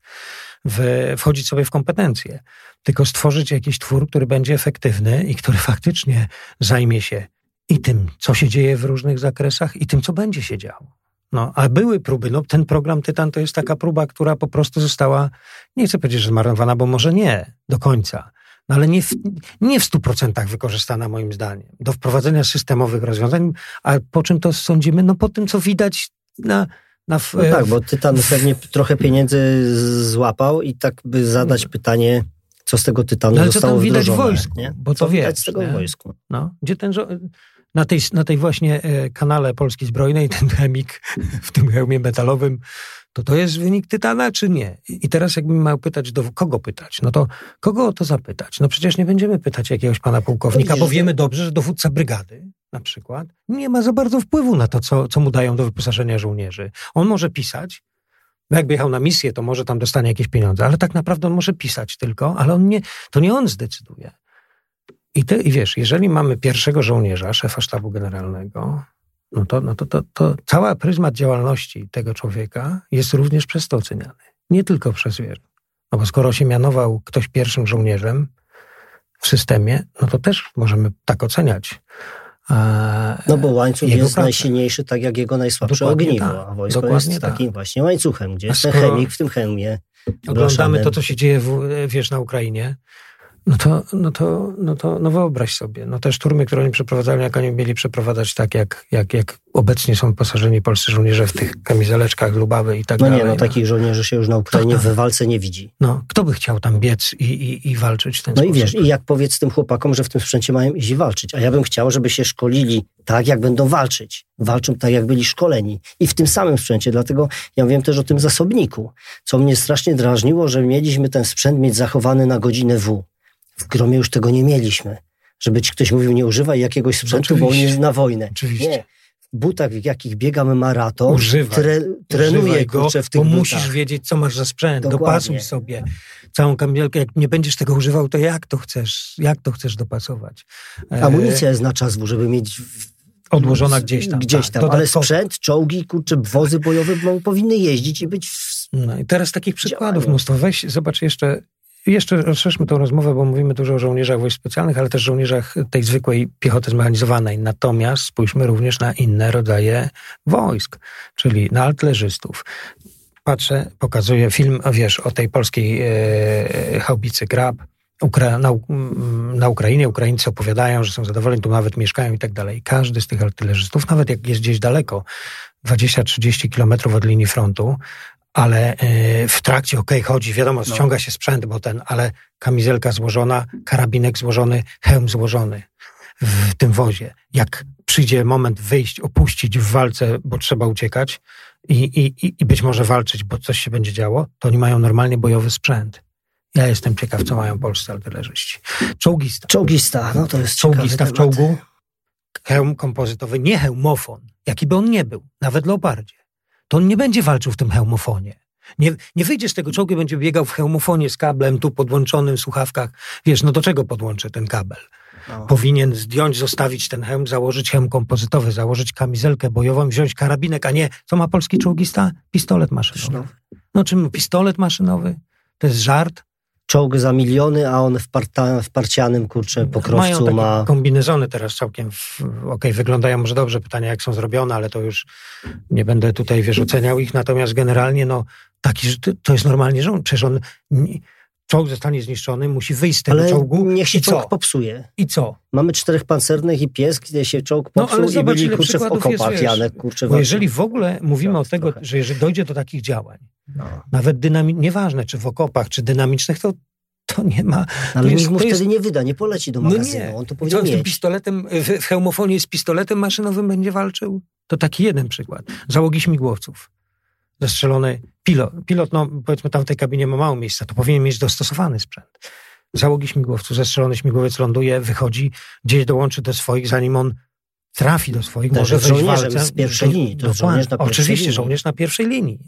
w, wchodzić sobie w kompetencje, tylko stworzyć jakiś twór, który będzie efektywny i który faktycznie zajmie się i tym, co się dzieje w różnych zakresach, i tym, co będzie się działo. No, a były próby. No, ten program Tytan to jest taka próba, która po prostu została, nie chcę powiedzieć, że zmarnowana, bo może nie do końca, no ale nie w, nie w 100% wykorzystana moim zdaniem do wprowadzenia systemowych rozwiązań, a po czym to sądzimy? No po tym, co widać na, na w, no tak, bo Tytan pewnie trochę pieniędzy złapał i tak by zadać mm. pytanie, co z tego Tytanu no, ale zostało co tam widać w wojsku, nie? bo co to widać z tego w wojsku. No, gdzie ten na tej, na tej właśnie e, kanale Polski Zbrojnej, ten chemik w tym hełmie metalowym to to jest wynik Tytana, czy nie? I teraz jakbym miał pytać, do kogo pytać, no to kogo o to zapytać? No przecież nie będziemy pytać jakiegoś pana pułkownika, bo wiemy dobrze, że dowódca brygady na przykład nie ma za bardzo wpływu na to, co, co mu dają do wyposażenia żołnierzy. On może pisać, no jakby jechał na misję, to może tam dostanie jakieś pieniądze, ale tak naprawdę on może pisać tylko, ale on nie, to nie on zdecyduje. I, ty, I wiesz, jeżeli mamy pierwszego żołnierza, szefa sztabu generalnego, no to, no to, to, to cała pryzmat działalności tego człowieka jest również przez to oceniany. Nie tylko przez wiesz. No bo skoro się mianował ktoś pierwszym żołnierzem w systemie, no to też możemy tak oceniać. No bo łańcuch jest pracę. najsilniejszy, tak jak jego najsłabsze Dokładnie ogniwo, tak. a wojsko Dokładnie jest takim tak. właśnie łańcuchem, gdzie jest ten chemik w tym chemie. Oglądamy to, co się dzieje, w, wiesz, na Ukrainie, no to, no to, no to no wyobraź sobie, no te szturmy, które oni przeprowadzali, jak oni mieli przeprowadzać tak, jak, jak, jak obecnie są posażeni polscy żołnierze w tych kamizeleczkach, lubawy i tak no dalej. Nie, no, no takich żołnierzy się już na Ukrainie w walce nie widzi. No, kto by chciał tam biec i, i, i walczyć w ten no sposób? No i wiesz, i jak powiedz tym chłopakom, że w tym sprzęcie mają iść i walczyć, a ja bym chciał, żeby się szkolili tak, jak będą walczyć. Walczą tak, jak byli szkoleni. I w tym samym sprzęcie, dlatego ja wiem też o tym zasobniku, co mnie strasznie drażniło, że mieliśmy ten sprzęt mieć zachowany na godzinę W. W Gromie już tego nie mieliśmy. Żeby ci ktoś mówił, nie używaj jakiegoś sprzętu, bo on jest na wojnę. Oczywiście. Nie. W butach, w jakich biegamy maraton, używaj, tre, trenuję używaj go, kurczę, w tych bo butach. musisz wiedzieć, co masz za sprzęt. Dokładnie. Dopasuj sobie całą kamizelkę. Jak nie będziesz tego używał, to jak to chcesz, jak to chcesz dopasować? E, Amunicja jest na czas, żeby mieć odłożona gdzieś tam. Gdzieś tak, tam, ale sprzęt, czołgi, kurczę, wozy bojowe powinny jeździć i być w... No i teraz takich przykładów mnóstwo. Weź, zobacz jeszcze jeszcze rozszerzmy tę rozmowę, bo mówimy dużo o żołnierzach wojsk specjalnych, ale też żołnierzach tej zwykłej piechoty zmechanizowanej. Natomiast spójrzmy również na inne rodzaje wojsk, czyli na artylerzystów. Patrzę, pokazuję film, wiesz, o tej polskiej e, haubicy Grab. Ukra na, na, Ukrainie Ukraińcy opowiadają, że są zadowoleni, tu nawet mieszkają i tak dalej. Każdy z tych artylerzystów, nawet jak jest gdzieś daleko, 20-30 kilometrów od linii frontu, ale e, w trakcie, okej, okay, chodzi, wiadomo, no. ściąga się sprzęt, bo ten, ale kamizelka złożona, karabinek złożony, hełm złożony w tym wozie. Jak przyjdzie moment wyjść, opuścić w walce, bo trzeba uciekać i, i, i być może walczyć, bo coś się będzie działo, to oni mają normalnie bojowy sprzęt. Ja jestem ciekaw, co mają polscy artylerzyści. Czołgista. Czołgista, no to jest Czołgista w czołgu, hełm kompozytowy, nie hełmofon, jaki by on nie był, nawet leopardzie to on nie będzie walczył w tym hełmofonie. Nie, nie wyjdzie z tego czołgu, będzie biegał w hełmofonie z kablem tu podłączonym w słuchawkach. Wiesz, no do czego podłączę ten kabel? No. Powinien zdjąć, zostawić ten hełm, założyć hełm kompozytowy, założyć kamizelkę bojową, wziąć karabinek, a nie, co ma polski czołgista? Pistolet maszynowy. No czym pistolet maszynowy? To jest żart? Czołg za miliony, a on w, parta, w parcianym, kurczę, pokrowcu Mają ma... kombinezony teraz całkiem, okej, okay, wyglądają może dobrze, pytania jak są zrobione, ale to już nie będę tutaj, wiesz, oceniał ich, natomiast generalnie, no, taki, to jest normalnie, że on, przecież on, czołg zostanie zniszczony, musi wyjść z tego ale czołgu. niech się czołg popsuje. I co? Mamy czterech pancernych i pies, gdzie się czołg popsuł no, ale zobacz, i byli, kurczę, w okopach, jest, Janek, kurczę. Bo jeżeli w ogóle mówimy o tego, trochę. że jeżeli dojdzie do takich działań, no. nawet dynami- nieważne, czy w okopach, czy dynamicznych, to to nie ma... Ale nikt mu wtedy jest... nie wyda, nie poleci do magazynu. No nie. On to powinien Co, z pistoletem, w, w hełmofonie z pistoletem maszynowym będzie walczył? To taki jeden przykład. Załogi śmigłowców. Zastrzelony pilot. Pilot, no powiedzmy tam w tej kabinie ma mało miejsca, to powinien mieć dostosowany sprzęt. Załogi śmigłowców, zastrzelony śmigłowiec ląduje, wychodzi, gdzieś dołączy do swoich, zanim on trafi do swoich, może wejść walce. z pierwszej linii. To żołnierz na Oczywiście, linii. żołnierz na pierwszej linii.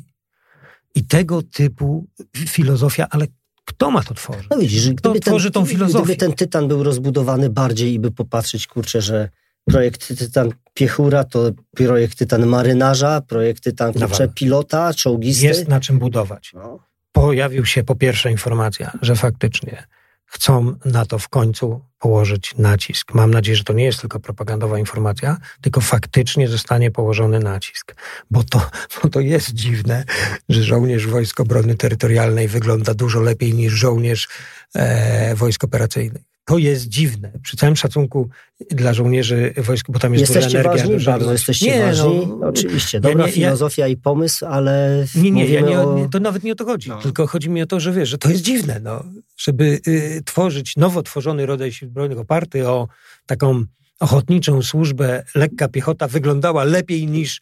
I tego typu filozofia, ale kto ma to tworzyć? No widzisz, kto tworzy tą filozofię? Gdyby ten tytan był rozbudowany bardziej i by popatrzeć, kurczę, że projekt Tytan Piechura to projekt Tytan marynarza, projekt Tytan kurczę, pilota, czołgisty. Jest na czym budować. No. Pojawił się po pierwsze informacja, że faktycznie chcą na to w końcu położyć nacisk. Mam nadzieję, że to nie jest tylko propagandowa informacja, tylko faktycznie zostanie położony nacisk. Bo to, [LAUGHS] bo to jest dziwne, że żołnierz Wojsk Obrony Terytorialnej wygląda dużo lepiej niż żołnierz e, wojsk operacyjnych. To jest dziwne. Przy całym szacunku dla żołnierzy wojsk, bo tam jest jesteście duża energia. Ważni, bardzo jesteście nie, ważni, no, oczywiście. Dobra ja nie, filozofia ja, i pomysł, ale Nie, nie, ja nie, o... to nawet nie o to chodzi. No. Tylko chodzi mi o to, że wiesz, że to jest dziwne, no, żeby y, tworzyć nowo tworzony rodzaj sił zbrojnych oparty o taką ochotniczą służbę lekka piechota wyglądała lepiej niż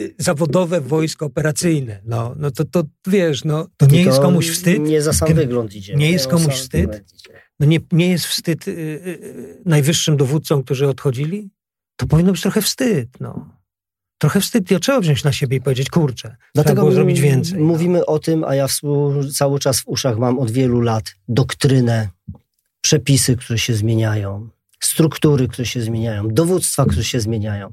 y, zawodowe wojsko operacyjne. No, no to, to wiesz, no, to nie jest komuś wstyd. Nie za sam wygląd idzie. Nie jest komuś wstyd no nie, nie jest wstyd y, y, y, najwyższym dowódcom, którzy odchodzili? To powinno być trochę wstyd, no. Trochę wstyd i trzeba wziąć na siebie i powiedzieć, kurczę, Dlatego było zrobić więcej. No. Mówimy no. o tym, a ja w, cały czas w uszach mam od wielu lat doktrynę, przepisy, które się zmieniają, struktury, które się zmieniają, dowództwa, które się zmieniają.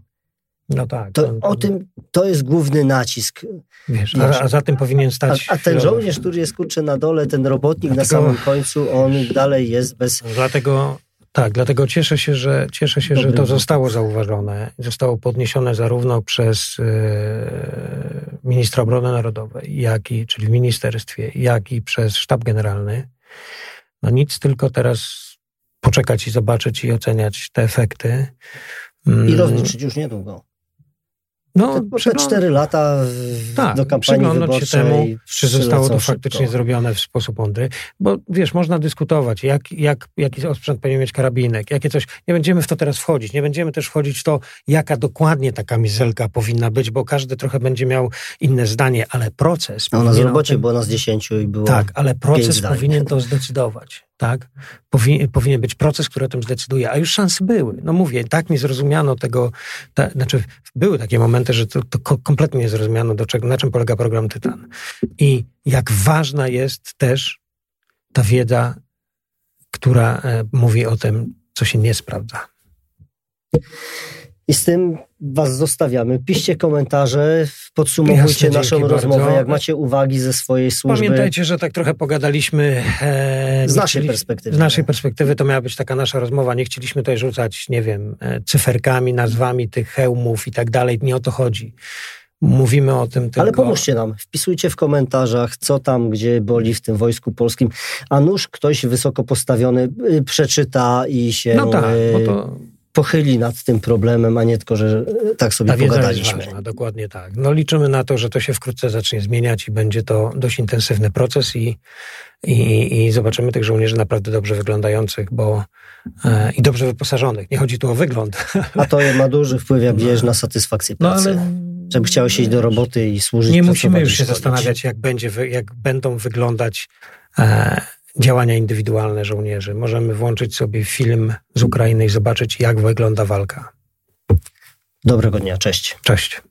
No tak. To, o tym, to jest główny nacisk. Wiesz, a, a za tym powinien stać... A, a ten żołnierz, który jest kurczę na dole, ten robotnik dlatego, na samym końcu, on dalej jest bez... Dlatego... Tak, dlatego cieszę się, że, cieszę się, że to zostało zauważone. Zostało podniesione zarówno przez e, ministra obrony narodowej, jak i, czyli w ministerstwie, jak i przez sztab generalny. No nic, tylko teraz poczekać i zobaczyć i oceniać te efekty. I rozliczyć już niedługo. No, te, te cztery lata w, tak, do kampanii wyborczej. się temu, czy zostało to faktycznie szybko. zrobione w sposób mądry. Bo wiesz, można dyskutować, jak, jak, jaki osprzęt powinien mieć karabinek, jakie coś. Nie będziemy w to teraz wchodzić. Nie będziemy też wchodzić w to, jaka dokładnie ta kamizelka powinna być, bo każdy trochę będzie miał inne zdanie, ale proces. No, na robocie było nas dziesięciu i było. Tak, ale proces powinien to zdecydować tak? Powinien, powinien być proces, który o tym zdecyduje, a już szansy były. No mówię, tak nie zrozumiano tego, ta, znaczy były takie momenty, że to, to kompletnie nie zrozumiano, do czego, na czym polega program Tytan. I jak ważna jest też ta wiedza, która e, mówi o tym, co się nie sprawdza. I z tym Was zostawiamy. Piszcie komentarze, podsumowujcie Jasne, naszą rozmowę, bardzo. jak macie uwagi ze swojej służby. Pamiętajcie, że tak trochę pogadaliśmy. E, z naszej perspektywy. Z naszej perspektywy to miała być taka nasza rozmowa. Nie chcieliśmy tutaj rzucać, nie wiem, e, cyferkami, nazwami tych hełmów i tak dalej. Nie o to chodzi. Mówimy o tym tylko. Ale pomóżcie nam, wpisujcie w komentarzach, co tam, gdzie boli w tym wojsku polskim. A nuż ktoś wysoko postawiony y, przeczyta i się. No tak, bo to pochyli nad tym problemem, a nie tylko, że e, tak sobie Ta pogadaliśmy. Jest ważna, dokładnie tak. No liczymy na to, że to się wkrótce zacznie zmieniać i będzie to dość intensywny proces i, i, i zobaczymy tych żołnierzy naprawdę dobrze wyglądających, bo e, i dobrze wyposażonych. Nie chodzi tu o wygląd. [LAUGHS] A to ma duży wpływ, jak wiesz, na satysfakcję no, pracy. No, ale żeby chciało się iść do roboty i służyć. Nie musimy już się zastanawiać, jak, będzie, jak będą wyglądać e, działania indywidualne żołnierzy. Możemy włączyć sobie film z Ukrainy i zobaczyć, jak wygląda walka. Dobrego dnia, cześć. Cześć.